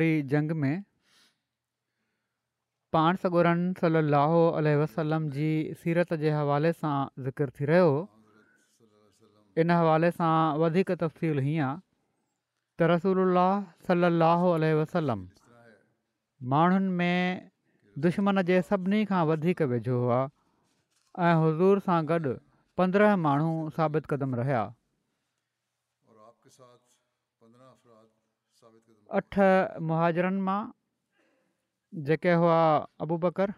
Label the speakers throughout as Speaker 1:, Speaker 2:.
Speaker 1: सलो वसलम जी सीरत जे हवाले सां वधीक तफ़सील हीअं वसलम माण्हुनि में दुश्मन सां गॾु पंद्रहं माण्हू साबित कदम रहिया अठ मुहाजरनि मां जेके हुआ अबू बकर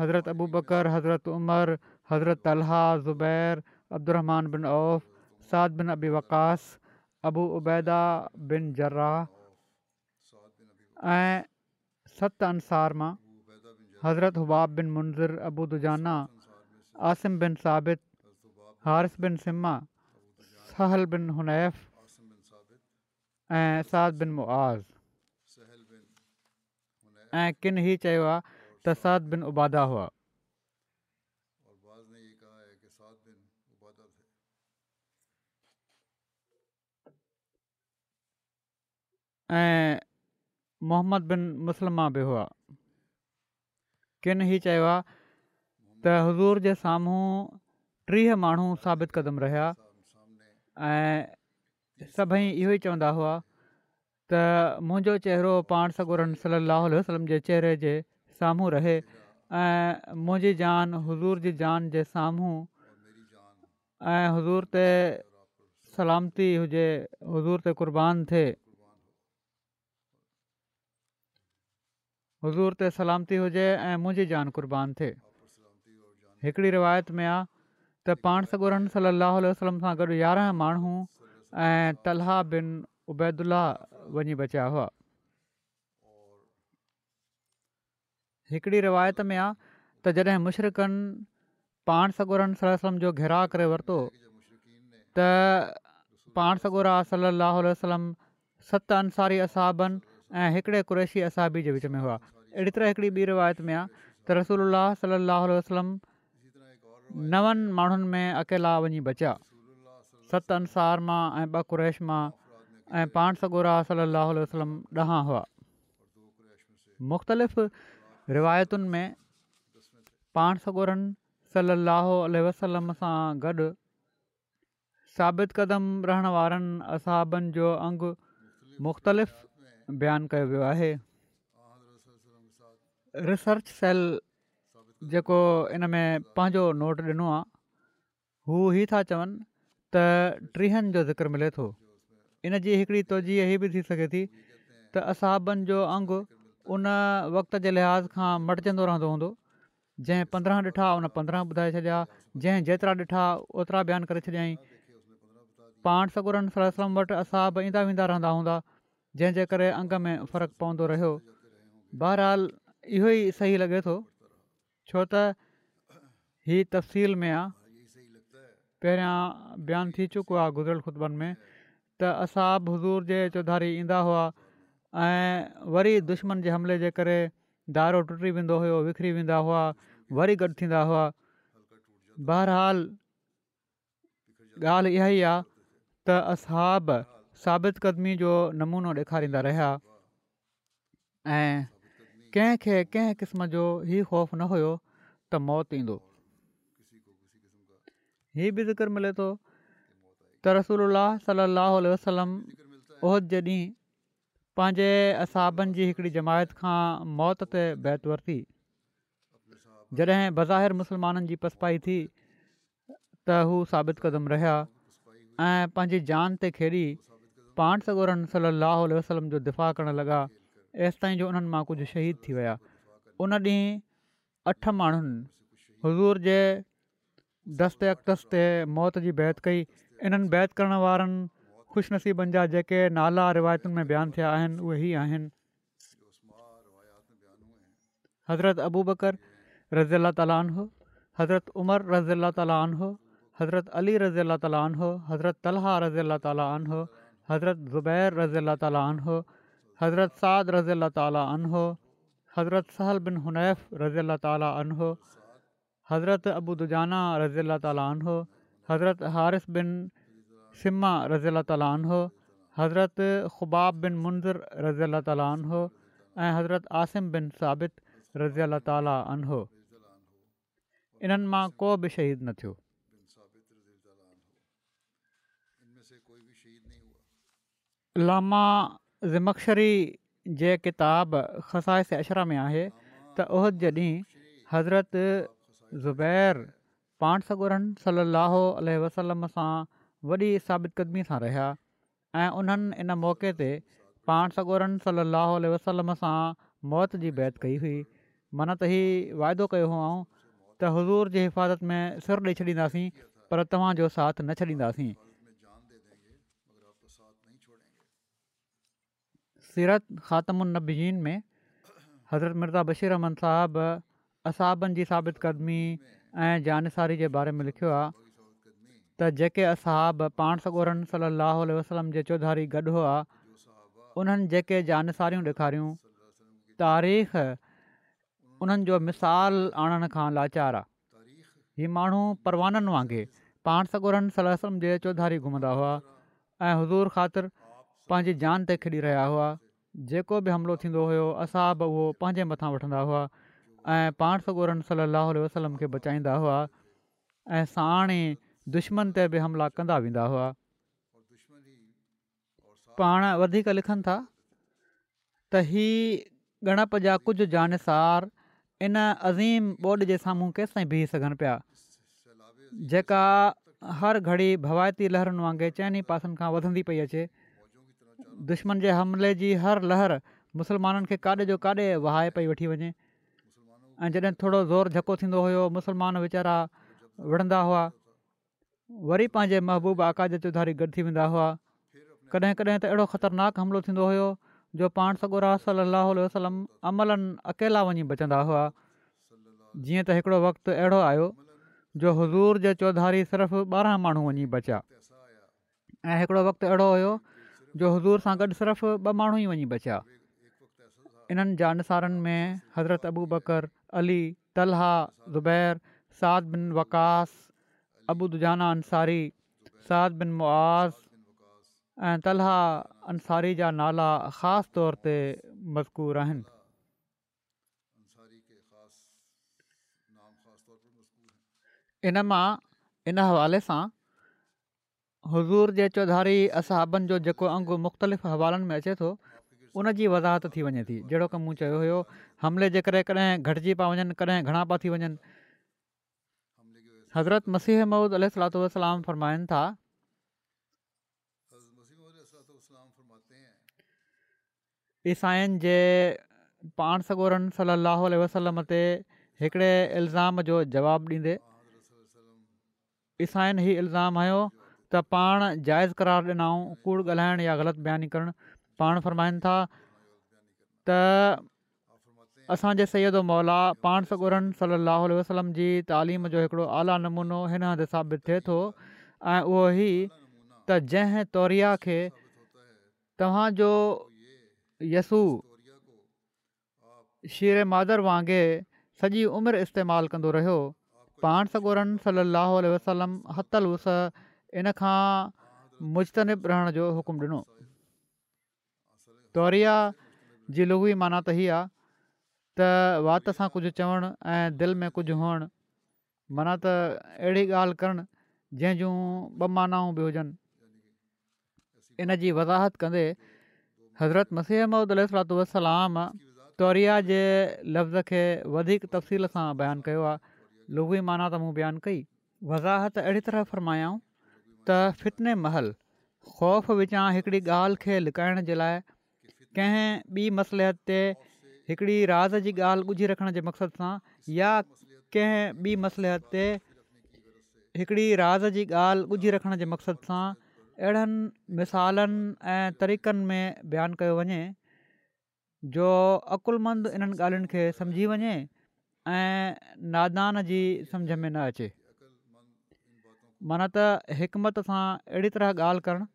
Speaker 1: हज़रत अबू बकर हज़रत उमर हज़रत तलहा ज़ुबैर अब्दुरहमान बिन औफ़ साद बिन अबी वकास अबू उबैदा बिन जर्रा ऐं सत अंसार मां हज़रत हुबाब बिन मुंज़िर अबू दुजाना आसिम बिन साबित हारिस बिन सिमा सहल बिन हुनैफ़ किन ई चयो त हज़ूर जे साम्हूं टीह माण्हू साबित क़दम रहिया सभई इहो ई चवंदा हुआ त मुंहिंजो चहिरो पाण सॻोरन सलाहु आलोम जे चहिरे जे साम्हूं रहे ऐं मुंहिंजी जान हुज़ूर जी जान जे साम्हूं ऐं हज़ूर ते सलामती हुजे हज़ूर ते क़ुर्बान थिए हज़ूर ते सलामती हुजे ऐं मुंहिंजी जान क़ुर्बान थिए हिकिड़ी रिवायत में आहे त पाण सोगोरन सलाह सां गॾु यारहं माण्हू ऐं बिन उबैदुल्ला वञी बचिया हुआ हिकिड़ी रिवायत में आहे त जॾहिं मुशरक़नि पाण सगोरनि जो घिराउ करे वरितो त पाण सगोरा सलाहु वसलम सत अंसारी असाबनि ऐं हिकिड़े क़ुरेशी असाबी जे विच में हुआ अहिड़ी तरह हिकिड़ी ॿी रिवायत में आहे त रसूल वसलम नवनि माण्हुनि में अकेला वञी बचिया सत अंसार मां ऐं ॿ क़रैश मां ऐं पाण सगोरा सलाहु वसलम ॾह हुआ मुख़्तलिफ़ रिवायतुनि में पाण सॻोरनि सलाहु वसलम सां गॾु साबित क़दमु रहण वारनि असाबनि जो अंगु मुख़्तलिफ़ु बयानु कयो वियो आहे रिसर्च सेल जेको इनमें पंहिंजो नोट ॾिनो आहे हू ही था चवनि त टीहनि जो ज़िक्र मिले थो इनजी हिकिड़ी तोजी इहा बि थी सघे थी त असाबनि जो अंगु उन वक़्त जे लिहाज़ खां मटिजंदो रहंदो हूंदो जंहिं पंद्रहं ॾिठा उन पंद्रहं ॿुधाए छॾिया जंहिं जेतिरा ॾिठा ओतिरा बयानु करे छॾियई पाण सगुरनि सरसम वटि असाब ईंदा वेंदा रहंदा हूंदा जंहिंजे करे अंग में फ़र्क़ु पवंदो रहियो बहरहाल इहो ई सही लॻे थो छो त हीअ तफ़सील में आहे पहिरियां बयानु थी चुको आहे गुज़िरियल खुतबनि में त असाब हज़ूर जे चौधारी ईंदा हुआ ऐं वरी दुश्मन जे हमले जे करे दारो टुटी वेंदो हुयो विखरी वेंदा हुआ वरी गॾु थींदा हुआ बहरहाल ॻाल्हि इहा ई आहे त असाब साबित क़दमी जो नमूनो ॾेखारींदा रहिया ऐं कंहिंखे कंहिं क़िस्म जो ई ख़ौफ़ न हुओ त मौत ईंदो हीअ बि ज़िकर मिले تو رسول اللہ صلی اللہ علیہ وسلم उ जॾहिं पंहिंजे اصحابن जी हिकिड़ी जमायत खां मौत ते बैत वरिती जॾहिं बज़ाहिर मुसलमाननि जी पसपाई थी त हू साबित قدم रहिया ऐं جان जान ते खेॾी سگورن सगोरनि सलाहु उल्ह वसलम जो दिफ़ा करणु लॻा ऐसि ताईं जो उन्हनि मां शहीद थी विया उन ॾींहुं अठ माण्हुनि حضور दस्त अख़दस्ते मौत जी बैत कई इन्हनि बैत करण वारनि ख़ुशनसीबनि जा जेके नाला रिवायतुनि में बयानु थिया आहिनि उहे ई आहिनि हज़रत अबूबकर रज़ा तालनरत उमर रज़ ताली आन हो हज़रत अली रज़ा तालनरत तलह रज़ा तालो हज़रत ज़ुबैर रज़ा तालन हो हज़रत साद रज़ा ताली आन हो हज़रत सहल बन हनैफ़ रज़ लन हो حضرت ابو دجانہ رضی اللہ تعالیٰ عنہ حضرت حارث بن سما رضی اللہ تعالیٰ عنہ حضرت خباب بن منظر رضی اللہ تعالیٰ عنہ حضرت عاصم بن ثابت رضی اللہ تعالیٰ عنہ انن ماں کو بھی شہید نہ تھو علامہ زمکشری جے کتاب خصائص اشرا میں ہے تو عہد جدید حضرت ज़ुबैर पाण सॻोरनि सलाहु वसलम सां वॾी साबित क़दमी सां रहिया ऐं उन्हनि इन मौक़े ते पाण सॻोरनि सलाहु वसलम सां मौत जी बैत कई हुई माना त ई वाइदो कयो हुओ त हज़ूर जी हिफ़ाज़त में सुर ॾेई छॾींदासीं पर तव्हांजो साथ न छॾींदासीं सीरत ख़ात्म में हज़रत मिर्ज़ा बशीर बशीरमन साहबु असाबनि जी साबित क़दमी ऐं जानसारी जे बारे में लिखियो आहे त जेके असहब पाण सॻोरन सलाहु वसलम जे चौधारी गॾु हुआ उन्हनि जेके जानसारियूं ॾेखारियूं तारीख़ उन्हनि जो मिसालु आणण खां लाचार आहे ही माण्हू परवाननि वांगुरु पाण सगोरन सलम जे चौधारी घुमंदा हुआ ऐं हज़ूर ख़ातिर पंहिंजी जान ते खेॾी रहिया हुआ जेको बि हमिलो थींदो हुयो असहब उहो पंहिंजे मथां वठंदा हुआ ऐं पाण वसलम सली बचाईंदा हुआ ऐं साणे दुश्मन ते बि हमला कंदा वेंदा हुआ पाण वधीक लिखनि था त ही गणप जा कुझु जानसार इन अज़ीम ॿोॾ जे साम्हूं केसि बीह सघनि पिया जेका हर घड़ी भवायती लहरुनि वांगुरु चइनि पासनि खां वधंदी पई अचे दुश्मन जे हमले जी हर लहर मुस्लमाननि खे काॾे जो काॾे वहाए पई वठी वञे ऐं जॾहिं थोरो ज़ोरु झको थींदो हुयो मुसलमान वीचारा विढ़ंदा हुआ वरी पंहिंजे महबूब आकाश जे चौधारी गॾु थी वेंदा हुआ कॾहिं कॾहिं त अहिड़ो ख़तरनाक हमिलो थींदो हुयो जो पाण सॻो रास लाहु वसलम अमलनि अकेला वञी बचंदा हुआ जीअं त हिकिड़ो वक़्तु अहिड़ो आयो जो हज़ूर जे चौधारी सिर्फ़ु ॿारहं माण्हू वञी बचिया ऐं हिकिड़ो वक़्तु अहिड़ो जो हज़ूर सां गॾु सिर्फ़ु ॿ माण्हू ई वञी बचिया इन्हनि जानसारनि में हज़रत अबू बकर अली तलहा ज़ुबैर साद बिन वकास अबूदुजाना अंसारी साद बिन मुआज़ ऐं तलह अंसारी जा नाला ख़ासि तौर ते मज़कूर आहिनि इन मां इन हवाले सां हज़ूर जे चौधारी असाबनि जो जेको अंगु मुख़्तलिफ़ हवालनि में अचे थो उन जी वज़ाहत थी वञे थी जहिड़ो कमु मूं चयो हुयो हमले जे करे कॾहिं घटिजी पिया वञनि कॾहिं घणा पिया थी वञनित मसीहम ईसाइन जे पाण सगोरम ते हिकिड़े इल्ज़ाम जो जवाबु ॾींदे ईसाइन ई इल्ज़ाम आयो त पाण जाइज़ार ॾिनऊं कूड़ ॻाल्हाइण या ग़लति बयानी करणु पाण फ़रमाइनि था त असांजे सईद मौला पाण सॻोरनि सलाहु उल्ह वसलम जी तालीम जो हिकिड़ो आला नमूनो हिन हंधि साबित थिए थो ऐं उहो ई त जंहिं तौरिया खे तव्हांजो यसू शीर मादर वांगुरु सॼी उमिरि इस्तेमालु कंदो रहियो पाण सॻोरनि सलाहु वसलम हतलु उस इन खां मुजतनबु रहण जो हुकुम ॾिनो तौरिया जी लोगवी माना त हीअ आहे त वाति सां कुझु चवणु ऐं दिलि में कुझु हुअणु माना त अहिड़ी ॻाल्हि कनि जंहिंजूं ॿ मानाऊं बि हुजनि इन जी वज़ाहत कंदे हज़रत मसीह महमद अल तौरिया जे लफ़्ज़ खे वधीक तफ़सील सां बयानु कयो आहे लुगवई माना त मूं बयानु कई वज़ाहत अहिड़ी तरह फ़र्मायाऊं त फितिने महल ख़ौफ़ विचां हिकिड़ी ॻाल्हि खे लिकाइण जे लाइ कंहिं ॿी मसलहत ते हिकिड़ी राज़ जी ॻाल्हि ॻुझी रखण जे मक़सद सां या कंहिं ॿी मसलहत ते हिकिड़ी राज़ जी ॻाल्हि ॻुझी रखण जे मक़सद सां अहिड़नि मिसालनि ऐं तरीक़नि में बयानु कयो वञे जो अक़ुलमंद इन्हनि ॻाल्हियुनि खे सम्झी वञे ऐं नादान जी सम्झि में न अचे माना त हिकमत सां अहिड़ी तरह ॻाल्हि करणु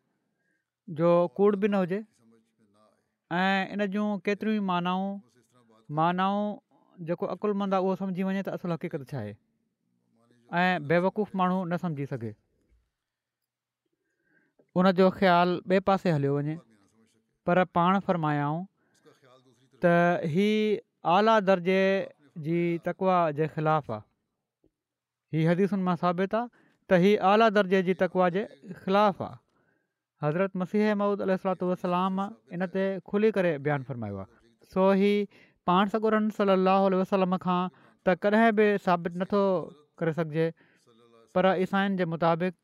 Speaker 1: जो कूड़ बि न हुजे ऐं इन जूं केतिरियूं ई मानाऊं मानाऊं जेको अकुल मंद आहे उहो सम्झी वञे त असुलु हक़ीक़त छा आहे ऐं बेवकूफ़ माण्हू न सम्झी सघे उनजो ख़्यालु ॿिए पासे हलियो वञे पर पाण फरमायऊं त हीअ आला दर्जे जी तकवा जे ख़िलाफ़ आहे हीअ हदीसुनि मां साबितु आहे त हीअ आला दर्जे जी तकवा जे ख़िलाफ़ु आहे हज़रत मसीह मूद सलात वसलाम इन ते खुली करे बयानु फ़रमायो आहे सो हीउ पाण सगुरनि सली लाह वसलम खां त कॾहिं बि साबित नथो करे सघिजे पर ईसाइनि जे मुताबिक़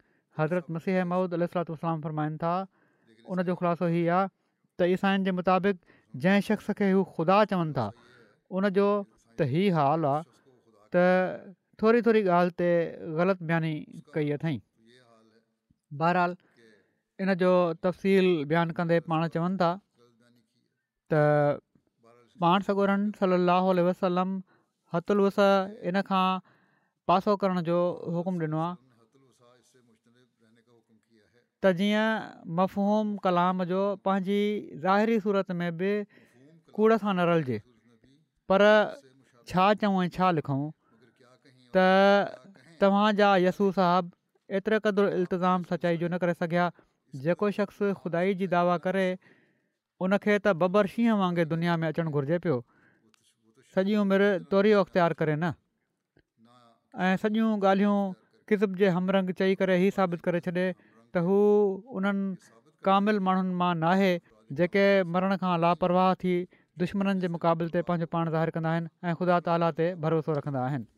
Speaker 1: हज़रत मसीह मौदह सलातात वसलाम फ़रमाइनि था उनजो ख़ुलासो हीअ आहे त ईसाइन जे मुताबिक़ जंहिं शख़्स खे हू ख़ुदा चवनि था उनजो त ई हाल आहे त थोरी थोरी ॻाल्हि ते ग़लति बयानी कई अथई बहरहाल इन जो तफ़सील बयानु कंदे पाण चवनि था त पाण सगोरनि सली अलाह वसलम हतुल्वस इन खां पासो करण जो हुकुम ॾिनो आहे त जीअं मफहूम कलाम जो पंहिंजी ज़ाहिरी सूरत में बि कूड़ सां न रलिजे पर छा चऊं ऐं छा लिखूं त तव्हांजा यसू साहबु एतिरे क़दुरु इल्तिज़ामु सचाई जो न करे सघिया जेको शख़्स ख़ुदाई जी दावा करे उनखे त बबर शींहं वांगुरु दुनिया में अचणु घुरिजे पियो सॼी उमिरि तोरी अख़्तियारु करे न ऐं सॼियूं ॻाल्हियूं जे हमरंग चई करे ई साबित करे छॾे त हू उन्हनि कामिल माण्हुनि मां नाहे जेके मरण खां लापरवाह थी दुश्मननि जे मुक़ाबले ते पंहिंजो पाण कंदा आहिनि ख़ुदा ताला ते भरोसो रखंदा आहिनि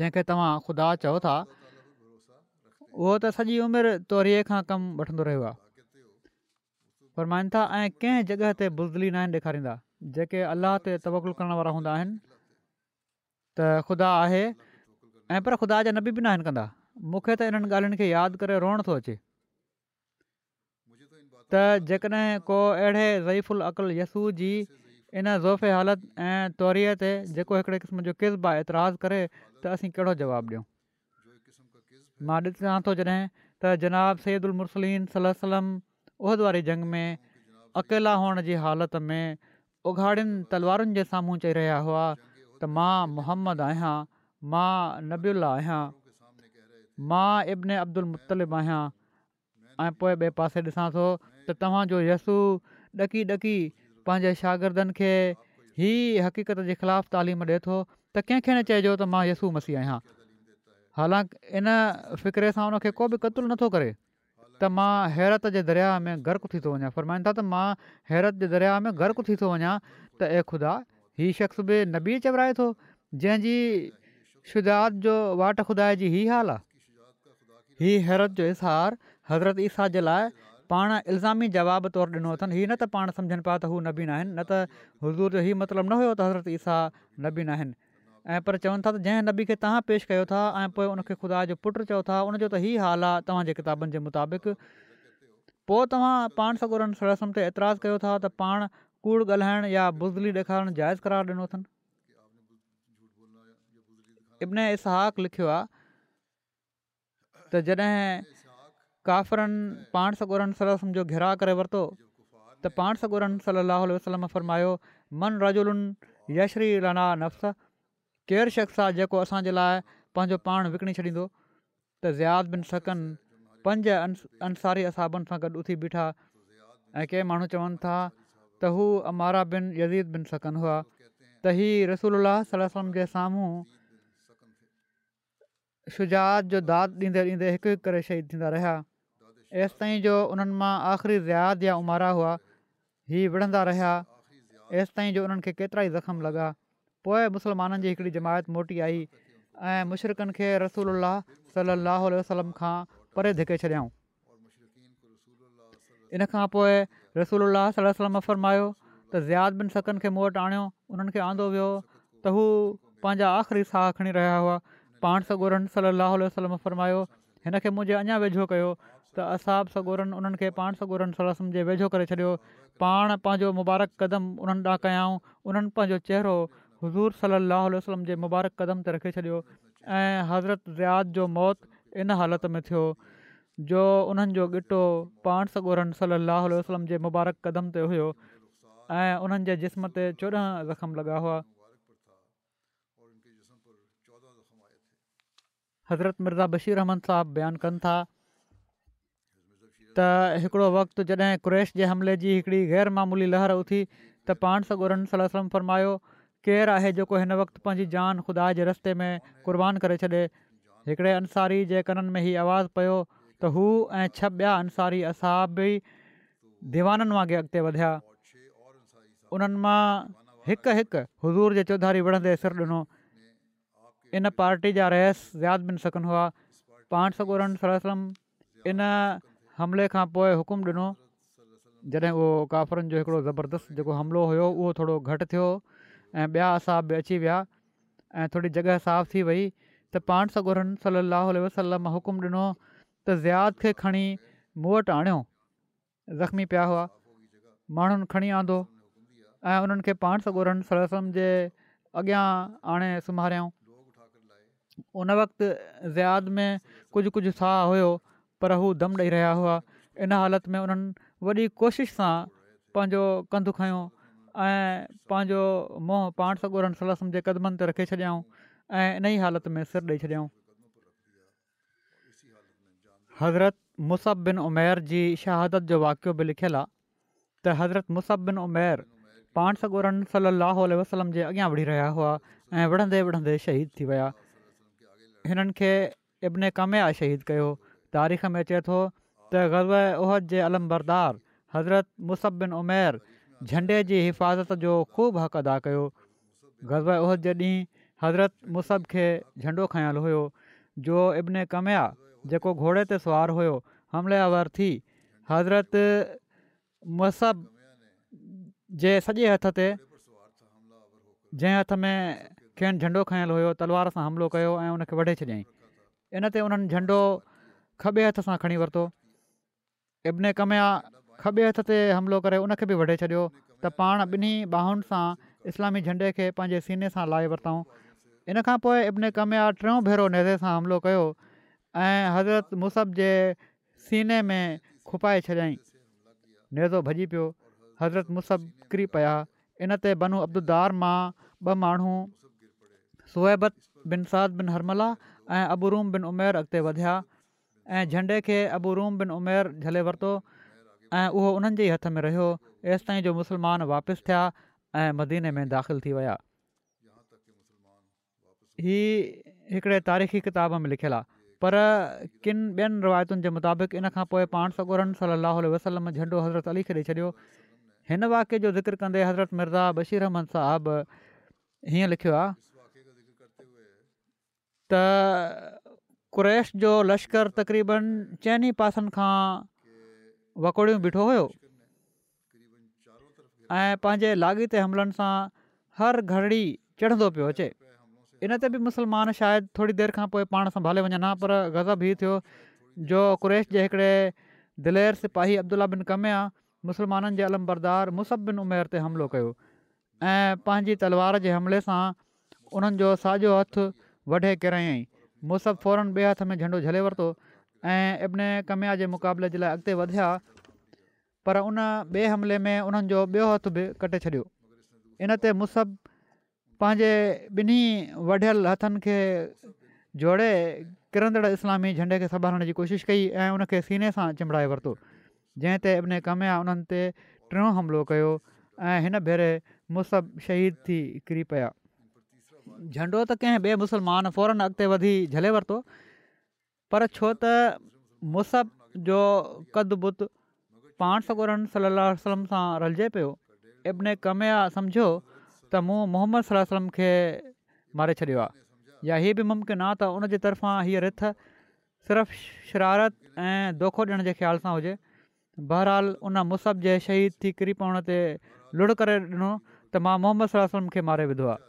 Speaker 1: जंहिंखे तव्हां ख़ुदा चओ था उहो त सॼी उमिरि तौरी खां कमु वठंदो रहियो आहे फरमाइनि था ऐं कंहिं जॻह ते बुज़ुली न आहिनि ॾेखारींदा जेके अलाह ते तबुलु करण वारा हूंदा आहिनि त ख़ुदा आहे ऐं पर ख़ुदा जा नबी बि न आहिनि कंदा मूंखे त इन्हनि ॻाल्हियुनि खे यादि करे रोअण थो अचे त जेकॾहिं को अहिड़े ज़ईफ़ुल यसू जी इन ज़ोफ़े हालति ऐं तौरीअ ते जेको हिकिड़े क़िस्म जो क़िस्म आहे एतिराज़ु करे त असीं कहिड़ो जवाबु मां ॾिसां थो जॾहिं त जनब सैद उल मुस्सलिन सल सलम उहिदव वारी जंग में अकेला हुअण जी हालति में उघाड़ियुनि तलवारुनि जे साम्हूं चई रहिया हुआ त मां मुहम्मद आहियां मां नबील्ला आहियां मां इब्न अब्दुल मुतलिब आहियां ऐं पोइ ॿिए पासे ॾिसां थो त तव्हांजो यसू ॾकी ॾकी पंहिंजे शागिर्दनि खे ई हक़ीक़त जे ख़िलाफ़ु तालीम ॾिए थो त कंहिंखे न चइजो त मां यसू मसीह आहियां हालांकि इन फ़िक्रे सां उनखे को बि क़तलु नथो करे त मां हैरत जे दरिया में गर्क थी थो वञा फरमाइनि था त मां हैरत जे दरिया में गर्क थी थो वञा त ए ख़ुदा हीउ शख़्स बि नबी चवराए थो जंहिंजी शुदात जो वाट ख़ुदा जी हीअ हाल आहे हीअ हैरत जो इज़हार हज़रत ईसा जे लाइ पाण इल्ज़ामी जवाबु तौरु ॾिनो अथनि हीअ न त पाण सम्झनि पिया त हू नबीन आहिनि न त हज़ूर जो हीउ मतिलबु न हुयो त हज़रत ईसा नबीन आहिनि ऐं पर चवनि था त जंहिं नबी खे तव्हां पेश कयो था ऐं पोइ उनखे ख़ुदा जो पुटु चओ था उनजो त ई हाल आहे तव्हांजे किताबनि जे मुताबिक़ पोइ तव्हां पाण सॻोरनि सर रसम ते एतिराज़ु कयो था त पाण कूड़ ॻाल्हाइणु या बुज़ुली ॾेखारणु जाइज़ करार ॾिनो अथनि इब्न इसह लिखियो आहे त जॾहिं काफ़रनि पाण सॻोरनि सरसम जो घिराउ करे वरितो त पाण सगोरनि सली वसलम फरमायो मन रजुलुनि यशरी राना नफ़्स केरु शख़्स आहे जेको असांजे लाइ पंहिंजो पाण विकिणी छॾींदो त ज़ियाद बिन सकन पंज अंस अंसारी असाबनि सां गॾु उथी बीठा ऐं के माण्हू चवनि था त हू अमारा बिन यीद बिन सकन हुआ त हीअ रसूल अलाह जे साम्हूं शुजा जो दाद ॾींदे ॾींदे हिकु हिकु करे शहीद थींदा रहिया हेसि ताईं जो उन्हनि मां आख़िरी ज़ियाद या उमारा हुआ हीअ विढ़ंदा रहिया हेसि ताईं जो उन्हनि खे केतिरा ज़ख़्म लॻा पोइ मुस्लमाननि जी हिकिड़ी जमायत मोटी आई ऐं मुशरक़नि खे रसूल अलाह सल लहल सलम खां परे धिके छॾियाऊं इन खां पोइ रसूल सलम फरमायो त ज़ियाद बिन सकन खे मूं वटि आणियो उन्हनि खे आंदो वियो त हू पंहिंजा आख़िरी साह खणी रहिया हुआ पाण सॻोरनि सल वसलम फ़रमायो हिनखे मुंहिंजे अञां वेझो कयो त असां बि उन्हनि खे पाण सलम जे वेझो करे छॾियो पाण पंहिंजो मुबारक क़दम उन्हनि ॾांहुं कयऊं उन्हनि पंहिंजो चहिरो हज़ूर सलाहु हलो वसलम जे मुबारक क़दम ते रखे छॾियो ऐं हज़रत ज़ियाद जो मौत इन हालति में थियो जो उन्हनि जो ॻिटो पाण सॻोरन सलाहु वसलम जे मुबारक क़दम ते हुयो ऐं उन्हनि जे जिस्म ते चोॾहं ज़ख़्म लॻा हुआ हज़रत मिर्ज़ा बशीर अहमन साहबु बयानु कनि था त हिकिड़ो वक़्तु जॾहिं क्रेश जे हमले जी हिकिड़ी ग़ैरमूली लहर उथी त पाण सॻोरन सलम फरमायो केरु आहे जेको हिन वक़्तु पंहिंजी जान ख़ुदा जे रस्ते में कुर्बान करे छॾे हिकिड़े अंसारी जे कननि में हीउ आवाज़ु पियो त हू ऐं छह ॿिया अंसारी असां बि दीवाननि वांगुरु अॻिते वधिया उन्हनि मां हज़ूर जे चौधारी विढ़ंदे सिर ॾिनो इन पार्टी जा रहस यादि बि न सघनि हुआ पाण सगोरनि इन हमले खां पोइ हुकुम ॾिनो जॾहिं उहो काफ़िरनि जो हिकिड़ो ज़बरदस्तु जेको हमिलो हुयो उहो थोरो ऐं ॿिया असाब बि अची विया ऐं थोरी जॻह थी वई त पाण सॻोरनि सली अलाहु वसलम हुकुम ॾिनो त ज़ियाद खे खणी मूं वटि आणियो ज़ख़्मी पिया हुआ माण्हुनि खणी आंदो ऐं उन्हनि खे पाण सन सम जे अॻियां आणे सुम्हारियऊं उन वक़्त ज़ियाद में कुझु कुझु साहु हुयो पर हू दम ॾेई रहिया हुआ इन हालति में उन्हनि वॾी कोशिशि सां पंहिंजो कंधु ऐं पंहिंजो मोह पाण सगोरनि सलसम जे क़दमनि ते रखे छॾियाऊं ऐं इन ई हालति में सिर ॾेई छॾियऊं हज़रत बिन उमेर जी शहादत जो वाक़ियो बि लिखियलु आहे त हज़रत बिन उमेर पाण सॻोरन सलाहु वसलम जे अॻियां वठी रहिया हुआ ऐं विढ़ंदे विढ़ंदे शहीद थी विया हिननि खे इब्न कामिया शहीद कयो तारीख़ में अचे थो त ग़ब ओहद जे अलम बरदार हज़रत बिन उमेर झंडे जी हिफ़ाज़त जो ख़ूब हक़ अदा कयो गज़ब उहद जे ॾींहुं हज़रत मुसब खे झंडो खयल हुयो जो इब्न कमया जेको घोड़े ते सुवारु हुयो हमलियावर थी हज़रत मुसब जे सॼे हथ ते जंहिं हथ में कंहिं झंडो खंल हुयो तलवार सां हमिलो कयो ऐं उन खे वढे छॾियईं इन ते हुननि झंडो खॿे हथ सां खणी वरितो इब्न कमया खॿे हथ ते हमिलो करे उनखे बि वढे छॾियो त पाण ॿिन्ही बाहुनि सां इस्लामी झंडे खे पंहिंजे सीने सां लाहे वरितऊं इन खां पोइ इबिन कामिया टियों भेरो नेज़े सां हमिलो कयो ऐं हज़रत मुसब जे सीने में खुपाए छॾियईं नेज़ो भॼी पियो हज़रत मुसब किरी पिया इन ते बनू अब्दुद्दार मां ॿ माण्हू सोएबत बिन साद बिन हरमला ऐं अबूरूम बिन उमेर अॻिते वधिया ऐं झंडे खे अबूरूम बिन उमेर झले वरितो ऐं उहो उन्हनि जे हथ में रहियो जेसिताईं जो मुसलमान वापसि थिया ऐं मदीने में दाख़िल थी विया ही हिकिड़े तारीख़ी किताब में लिखियलु आहे पर किन ॿियनि रिवायतुनि जे मुताबिक़ इन खां पोइ पाण सौ ॻोड़नि वसलम झंडो हज़रत अली खेॾे छॾियो हिन वाक्य जो ज़िक्र कंदे हज़रत मिर्ज़ा बशीर अहमद साहबु हीअं लिखियो आहे त जो लश्कर तक़रीबनि चइनि पासनि खां वकोड़ियूं ॿिठो हुयो ऐं पंहिंजे लाॻीते हमलनि सां हर घड़ी चढ़ंदो पियो अचे इन ते बि मुस्लमान शायदि थोरी देरि खां पोइ पाण संभाले वञनि हा पर गज़ब हीउ थियो जो कुरेश जे हिकिड़े दिलेर सिपाही अब्दुला बिन कमिया मुसलमाननि जे अलमबरदार मुसब बिन उमेर ते हमिलो कयो ऐं पंहिंजी तलवार जे हमले सां उन्हनि जो साॼो हथु वढे किरायईं मुसफ फौरन ॿिए हथ में झंडो झले वरितो ऐं इबिने कमिया जे मुक़ाबले जे लाइ अॻिते वधिया पर उन ॿिए हमले में उन्हनि जो ॿियो हथ बि कटे छॾियो इन ते मुस पंहिंजे ॿिन्ही वढियल हथनि खे जोड़े किरंदड़ इस्लामी झंडे खे संभालण जी कोशिशि कई ऐं उनखे सीने सां चिंबड़ाए वरितो जंहिं ते इबिने कमिया उन्हनि ते टियों हमिलो कयो भेरे मुसब शहीद थी किरी पिया झंडो त कंहिं ॿिए मुसलमान फौरन अॻिते वधी झले वरितो पर छो त मुसब जो कदबुत पाण सगोरन सलाहु सां रलिजे पियो इब्न कमया सम्झो त मूं मोहम्मद सलम खे मारे छॾियो आहे या हीउ बि मुमकिन आहे त उनजे तर्फ़ां हीअ रिथ सिर्फ़ु शरारत ऐं धोखो ॾियण जे ख़्याल सां हुजे बहरहाल उन मुसब जे शहीद थी किरी हुन ते लुड़ करे ॾिनो त मां मोहम्मद सलम खे मारे विधो आहे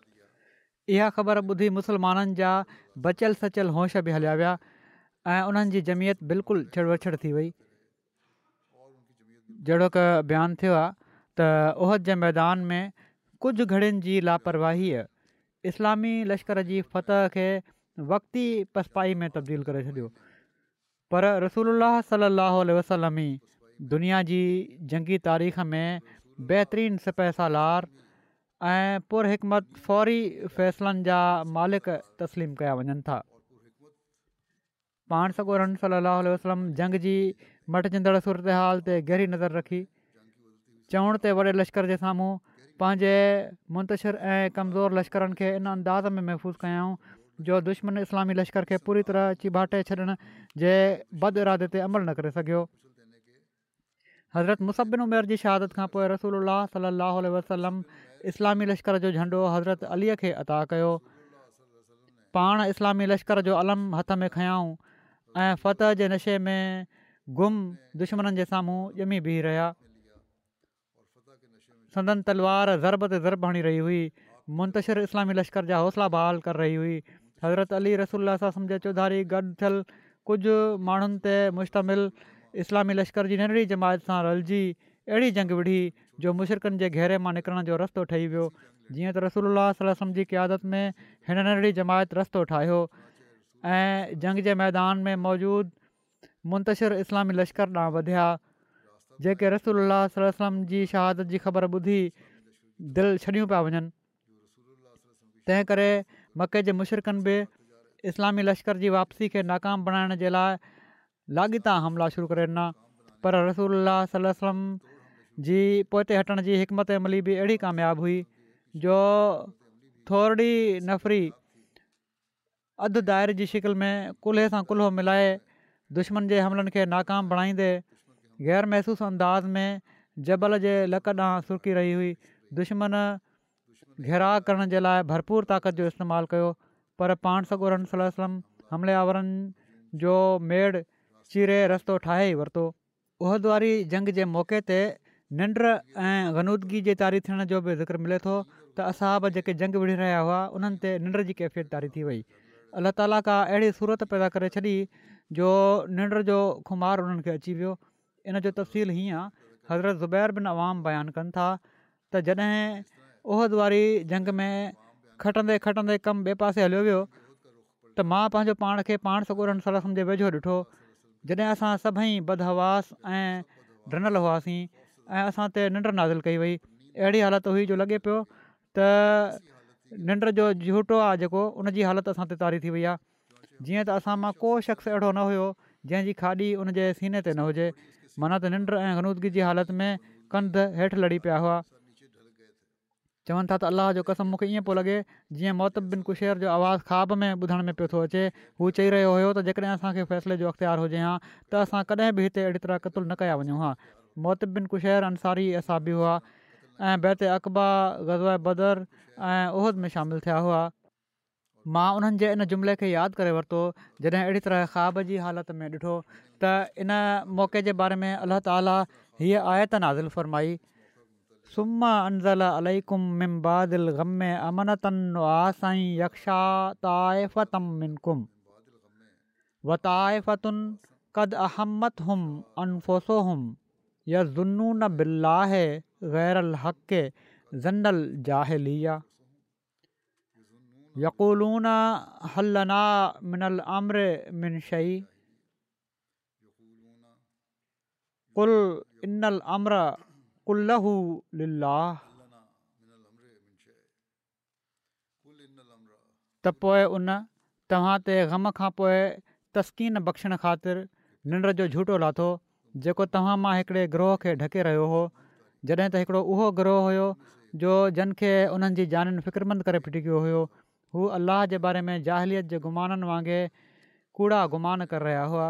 Speaker 1: इहा ख़बर ॿुधी मुस्लमाननि जा बचियल सचियल होश बि हलिया विया ऐं उन्हनि जी जमियत बिल्कुलु छिड़ वछिड़ थी वई जहिड़ो क बयानु थियो आहे त ओहद जे मैदान में कुझु घड़ियुनि जी लापरवाहीअ इस्लामी लश्कर जी फतह खे वक़्ती पसपाई में तब्दील करे छॾियो पर रसूल अलाह वसलम वसलमी दुनिया जी जंगी तारीख़ में बहितरीनु सिपहसालार ऐं पुर फौरी फ़ैसिलनि जा मालिक तस्लीम कया वञनि था पाण सगोरनि सलाहु वसलम जंग जी मटिजिंदड़ सूरत हाल ते गहरी नज़र रखी चवण ते वॾे लश्कर जे साम्हूं पंहिंजे मुंतशिर ऐं कमज़ोर लश्करनि खे इन अंदाज़ में महफ़ूज़ कयाऊं जो दुश्मन इस्लामी लश्कर खे पूरी तरह चीबाटे छॾण जे बद इरादे ते अमल न करे सघियो हज़रत मुसबिन उमेर जी शहादत खां पोइ रसूल अलाहु सलाहु वसलम इस्लामी लश्कर जो झंडो हज़रत अलीअ खे अता कयो पाण इस्लामी लश्कर जो अलम हथ में खयाऊं ऐं फ़तह जे नशे में गुम दुश्मननि जे साम्हूं ॼमी बीह रहिया संदन तलवार ज़रब ते ज़रब हणी रही हुई मुंतशिर इस्लामी लश्कर जा हौसला बहाल कर रही हुई हज़रत अली रसूल सलम जे चौधारी गॾु थियलु कुझु माण्हुनि ते मुश्तमिल इस्लामी लश्कर जी नंढड़ी जमायत सां रलिजी अहिड़ी जंग विढ़ी जो मुशरक़नि जे घेरे मां निकिरण जो रस्तो ठही वियो जीअं त रसूल जी क़ियादत में हिन नंढड़ी जमायत रस्तो ठाहियो ऐं जंग जे मैदान में मौजूदु मुंतशिर इस्लामी लश्कर ॾांहुं वधिया जेके रसूल सलम जी शहादत जी ख़बर ॿुधी दिलि छॾियूं पिया वञनि तंहिं करे मके जे मुशरकनि बि इस्लामी लश्कर जी वापसी खे नाकाम बणाइण जे लाइ लाॻीता हमला शुरू करे ॾिना पर रसूल सलम जी पोते हटण जी हिकमत अमली बि अहिड़ी कामियाबु हुई जो थोरी नफ़री अधु दाइर जी शिकिल में कुल्हे सां कुल्हो मिलाए दुश्मन जे हमलनि खे नाकाम बणाईंदे ग़ैर महसूसु अंदाज़ में जबल जे लक ॾांहुं सुरकी रही हुई दुश्मन घेरा करण जे लाइ भरपूर ताक़त जो इस्तेमालु कयो पर पाण सॻो हमले वारनि जो मेड़ु चीरे रस्तो ठाहे वरितो उहदवारी जंग जे मौके ते निंड ऐं ग़नूदगी जे तारी थियण जो बि ज़िक्र मिले थो त असां जेके जंग विढ़ी रहिया हुआ उन्हनि ते निंड जी कैफ़ियत तारी थी वई अलाह ताला का अहिड़ी सूरत पैदा करे छॾी जो निंड जो खुमार उन्हनि खे अची वियो इन जो तफ़सील हीअं आहे हज़रत ज़ुबैर बिन अवाम बयानु कनि था त जॾहिं उहद वारी जंग में खटंदे खटंदे कमु ॿिए पासे हलियो वियो त मां पंहिंजो पाण खे पाण सगोरन सला जे वेझो ॾिठो जॾहिं असां सभई बदहवास ऐं ड्रिनल हुआसीं ऐं असां ते निंड नाज़िल कई वई अहिड़ी हालति हुई जो लॻे पियो त निंड जो झूठो आहे जेको उन जी हालति असां ते तारी थी वई आहे जीअं त असां मां को शख़्स अहिड़ो न हुयो जंहिंजी खाॾी उन जे सीने ते न हुजे माना त निंड ऐं ग़नूदगी जी हालति में कंध हेठि लड़ी पिया हुआ चवनि था त अलाह जो कसम मूंखे ईअं पियो लॻे जीअं बिन कुशेर जो आवाज़ु ख़्वाब में ॿुधण में पियो थो अचे हू चई रहियो हुयो त जेकॾहिं असांखे फ़ैसिले जो अख़्तियार हुजे हा त असां कॾहिं बि हिते अहिड़ी तरह क़तुलु न कया वञूं हा मोतबिन बिन कुशेर अंसारी असाबी हुआ ऐं बैत अक़बा ग़ज़ाए बदर ऐं उह में शामिलु थिया हुआ मां उन्हनि जे इन जुमिले खे यादि करे वरितो जॾहिं अहिड़ी तरह ख़्वाब जी हालति में ॾिठो त इन मौक़े जे बारे में अलाह ताला हीअ आयत नाज़िल फरमाई सुम्मा ग़म यक्षा सुमल वताइफ़तु कद अहमत हुम अनफोसो हुम الحق من من قل ان त पो उ तव्हां पोइ तस्कीन्शन ख़ातिर जो झूठो लाथो जेको तव्हां मां हिकिड़े ग्रोह खे ढके रहियो हो जॾहिं त हिकिड़ो उहो ग्रह हुयो जो जिन खे उन्हनि जी जाननि फ़िक्रमंद करे फिटिकियो हुओ हू अलाह जे बारे में जाहिलियत जे गुमाननि वांगुरु कूड़ा गुमान करे रहिया हुआ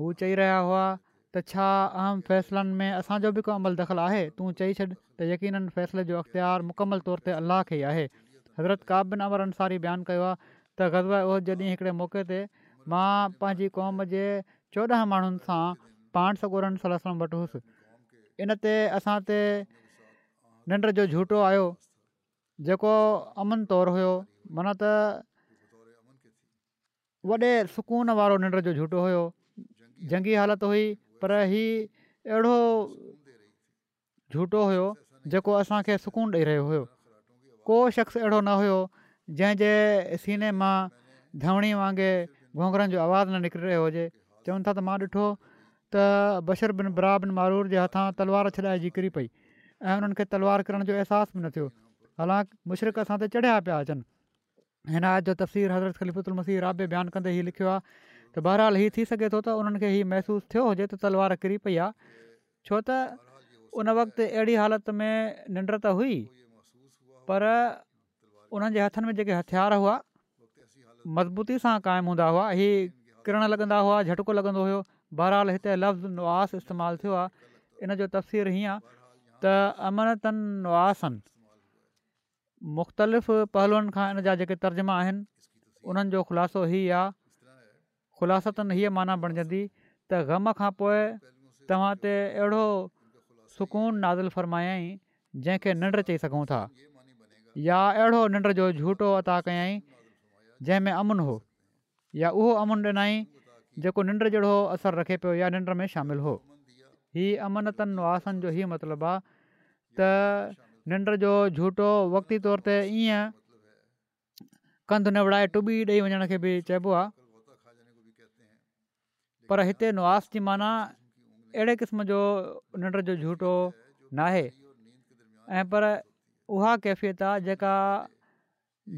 Speaker 1: हू चई रहिया हुआ त छा अहम फ़ैसिलनि में असांजो बि को अमल दख़ल आहे तूं चई छॾ त यकीननि फ़ैसिले जो अख़्तियार मुकमल तौर ते अलाह खे ई आहे हज़रत काबिन अमर अंसारी बयानु कयो आहे त ग़ज़ब उहो जॾहिं हिकिड़े मौक़े ते मां पंहिंजी क़ौम जे चोॾहं माण्हुनि पाण सगोरन सलम वटि हुअसि इनते असां ते निंड जो झूठो आयो जेको अमन तौरु हुयो माना त वॾे सुकून वारो निंड जो झूठो हुयो जंगी हालति हुई पर हीउ अहिड़ो झूटो हुयो जेको असांखे सुकून ॾेई रहियो हुयो को शख़्स अहिड़ो न हुयो जंहिंजे सीने मां धवणी वांगुरु घोंगरनि जो आवाज़ु न निकिरी रहियो हुजे चवनि था त मां ॾिठो त बशरबिन बराबिन मारूर जे हथां तलवार छॾाए जी किरी पई ऐं हुननि खे तलवार किरण जो अहसासु बि न थियो हालांकि मुशरक़ सां चढ़िया पिया अचनि हिनायत जो तफ़सीर हज़रत खलीपुत उल मसीह राबे बयानु कंदे हीउ लिखियो आहे त बहरहाल हीउ थी सघे थो त उन्हनि खे हीअ महसूसु थियो हुजे त तलवार किरी पई आहे छो त उन वक़्त अहिड़ी हालति में निंड त हुई पर उन्हनि जे हथनि में जेके हथियार हुआ मज़बूती सां क़ाइमु हूंदा हुआ हीअ किरणु लॻंदा हुआ झटको लॻंदो हुयो बहरहाल हिते लफ़्ज़ नुआस इस्तेमालु थियो आहे इन जो तफ़सीरु हीअं आहे त अमनतनिवासनि मुख़्तलिफ़ पहलूअनि खां इन जा जेके तर्जुमा आहिनि उन्हनि जो ख़ुलासो ई आहे ख़ुलासतनि हीअ माना बणिजंदी त ग़म खां पोइ तव्हां ते अहिड़ो सुकून नाज़िल फ़रमायाई जंहिंखे निंड चई सघूं था या अहिड़ो निंड जो झूठो अता कयाई जंहिंमें अमुन हो या उहो अमुन ॾिनाई जेको निंड जहिड़ो असरु रखे पियो या निंड में शामिलु हो हीअ अमनतनि नुवासनि जो हीअ मतिलबु आहे त निंड जो झूटो वक़्ती तौर ते ईअं कंध न विढ़ाए टुॿी ॾेई वञण खे बि चइबो आहे पर हिते नुवास जी माना अहिड़े क़िस्म जो निंड जो झूटो नाहे ऐं पर उहा कैफ़ियत आहे जेका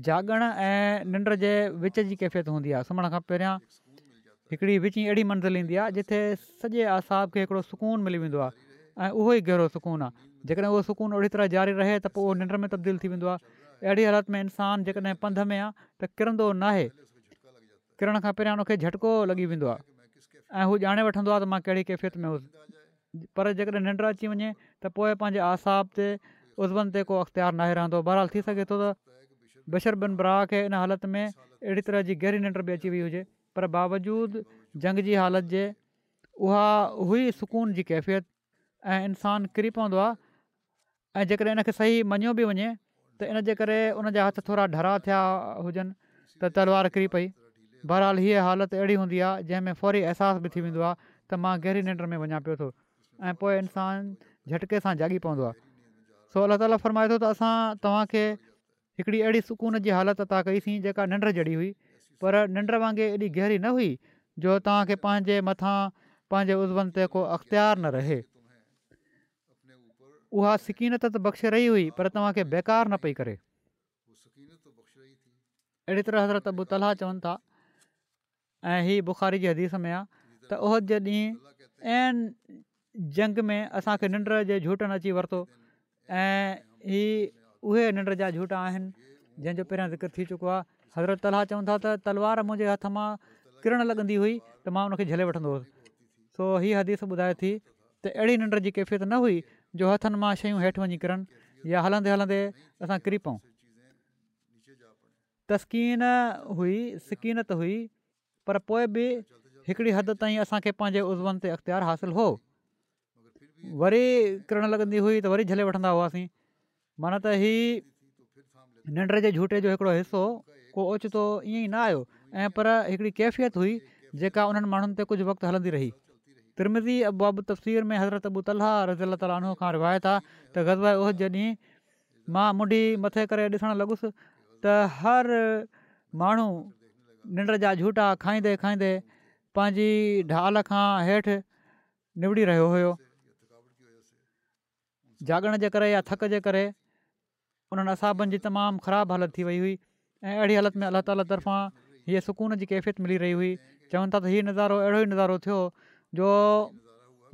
Speaker 1: जाॻण ऐं निंड जे विच जी कैफ़ियत हूंदी आहे खां पहिरियां हिकिड़ी विचीं अहिड़ी मंज़िल ईंदी आहे जिते सॼे आसाब खे हिकिड़ो सुकून मिली वेंदो आहे ऐं उहो ई गहरो सुकून आहे जेकॾहिं उहो सुकून अहिड़ी तरह जारी रहे त पोइ निंड में तब्दील थी वेंदो आहे अहिड़ी हालति में इंसानु जेकॾहिं पंध में आहे त किरंदो न आहे किरण खां पहिरियां उनखे झटको लॻी वेंदो आहे ऐं हू ॼाणे वठंदो आहे त मां कहिड़ी कैफ़ियत में हुउसि पर जेकॾहिं निंड अची वञे त पोइ पंहिंजे आसाब ते उज़वनि ते को अख़्तियार नाहे रहंदो बहरहाल थी सघे थो त ब्राह खे इन हालति में अहिड़ी तरह जी गहरी निंड बि अची वई हुजे पर बावजूदु जंग जी हालत जे उहा हुई सुकून जी कैफ़ियत ऐं इंसानु किरी पवंदो आहे ऐं जेकॾहिं सही मञियो बि वञे त इनजे करे हथ थोरा ढरा थिया हुजनि त तलवार किरी पई बहरहाल हीअ हालति अहिड़ी हूंदी आहे जंहिंमें फौरी अहसासु बि थी वेंदो आहे त मां गहरी निंड में वञा पियो थो ऐं पोइ इंसानु झटिके सां जाॻी पवंदो आहे सो अलाह ताला फ़रमाए थो त असां तव्हांखे हिकिड़ी अहिड़ी सुकून जी हालति अता कईसीं जेका निंड जहिड़ी हुई पर निंड वांगुरु एॾी गहरी न हुई जो तव्हांखे पंहिंजे मथां पंहिंजे उज़वनि ते को अख़्तियार न रहे उहा सिकीनत त बख़्श रही हुई पर तव्हांखे बेकार न पई करे अहिड़ी तरह हसरत अबुतला चवनि था ऐं हीअ बुख़ारी जे हदीस में आहे त उहो जे ॾींहुं ऐं जंग में असांखे निंड जे झूठनि अची वरितो ऐं हीअ उहे निंड जा झूठा आहिनि जंहिंजो पहिरियां ज़िक्र थी चुको आहे हज़रत तलाह चवनि था त तलवार मुंहिंजे हथ मां किरणु लॻंदी हुई त मां हुनखे झले वठंदो हुउसि सो हीअ हदीस ॿुधाए थी त अहिड़ी निंड जी कैफ़ियत न हुई जो हथनि मां शयूं हेठि वञी किरनि या हलंदे हलंदे असां किरी पऊं तस्कीन हुई सिकीन हुई पर पोइ बि हिकड़ी हदि ताईं असांखे पंहिंजे उज़वनि ते अख़्तियार हासिलु हो वरी किरण लॻंदी हुई त वरी झले वठंदा हुआसीं माना त हीउ निंड जे झूठे जो हिकिड़ो हिसो को ओचितो ईअं ई न आहियो ऐं पर हिकिड़ी कैफ़ियत हुई जेका उन्हनि माण्हुनि ते कुझु वक़्तु हलंदी रही तिरमिज़ी अबूबू तफ़सीर में हज़रत अबू ताला रज़ी अला तालो खां रिवायत आहे त गज़ब जॾीं मां मुंडी मथे करे ॾिसण लॻुसि त हर माण्हू निंड जा झूठा खाईंदे खाईंदे पंहिंजी ढाल खां हेठि निबड़ी रहियो हुयो जागण जे करे या थक जे करे उन्हनि असाबनि जी तमामु ख़राबु हालति थी वई हुई ऐं अहिड़ी हालति में अलाह ताला तरफ़ां हीअ सुकून जी कैफ़ियत मिली रही हुई चवनि था त हीअ नज़ारो अहिड़ो ई नज़ारो थियो जो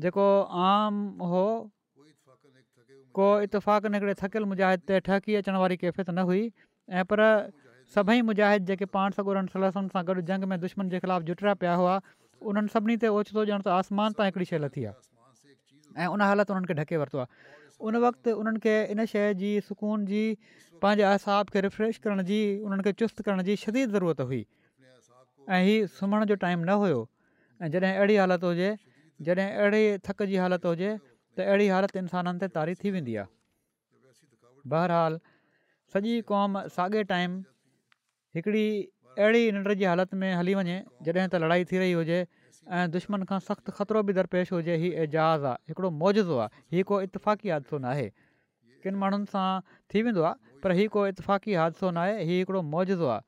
Speaker 1: जेको आम हो को इतफ़ाक़ हिकिड़े थकियल मुजाहिद ते ठी अचण वारी कैफ़ियत न हुई ऐं पर सभई मुजाहिद जेके पाण सां गॾु सलासनि सां गॾु जंग में दुश्मन जे ख़िलाफ़ु जुटिया पिया हुआ उन्हनि सभिनी ते ओचितो ॼणु त आसमान तां हिकिड़ी शइ लथी आहे ऐं उन हालति उन्हनि खे ढके वरितो आहे उन वक़्तु उन्हनि खे इन शइ जी सुकून जी पंहिंजे صاحب खे रिफ्रेश करण जी उन्हनि खे चुस्त करण जी शदीद ज़रूरत हुई ऐं हीअ सुम्हण जो टाइम न हुयो ऐं जॾहिं अहिड़ी हालति हुजे जॾहिं अहिड़े थक जी हालति हुजे त अहिड़ी हालति इंसाननि ते तारी थी वेंदी आहे बहरहालु सॼी क़ौम साॻे टाइम हिकिड़ी अहिड़ी निंड जी हालति में हली वञे जॾहिं त लड़ाई थी रही हुजे ऐं दुश्मन खां सख़्तु ख़तरो बि दरपेश हुजे हीअ एज आहे हिकिड़ो मौजो आहे हीअ को इतफ़ाक़ी किन माण्हुनि सां थी वेंदो आहे पर हीउ कोई इतफ़ाक़ी हादिसो न आहे हीउ हिकिड़ो मौजो आहे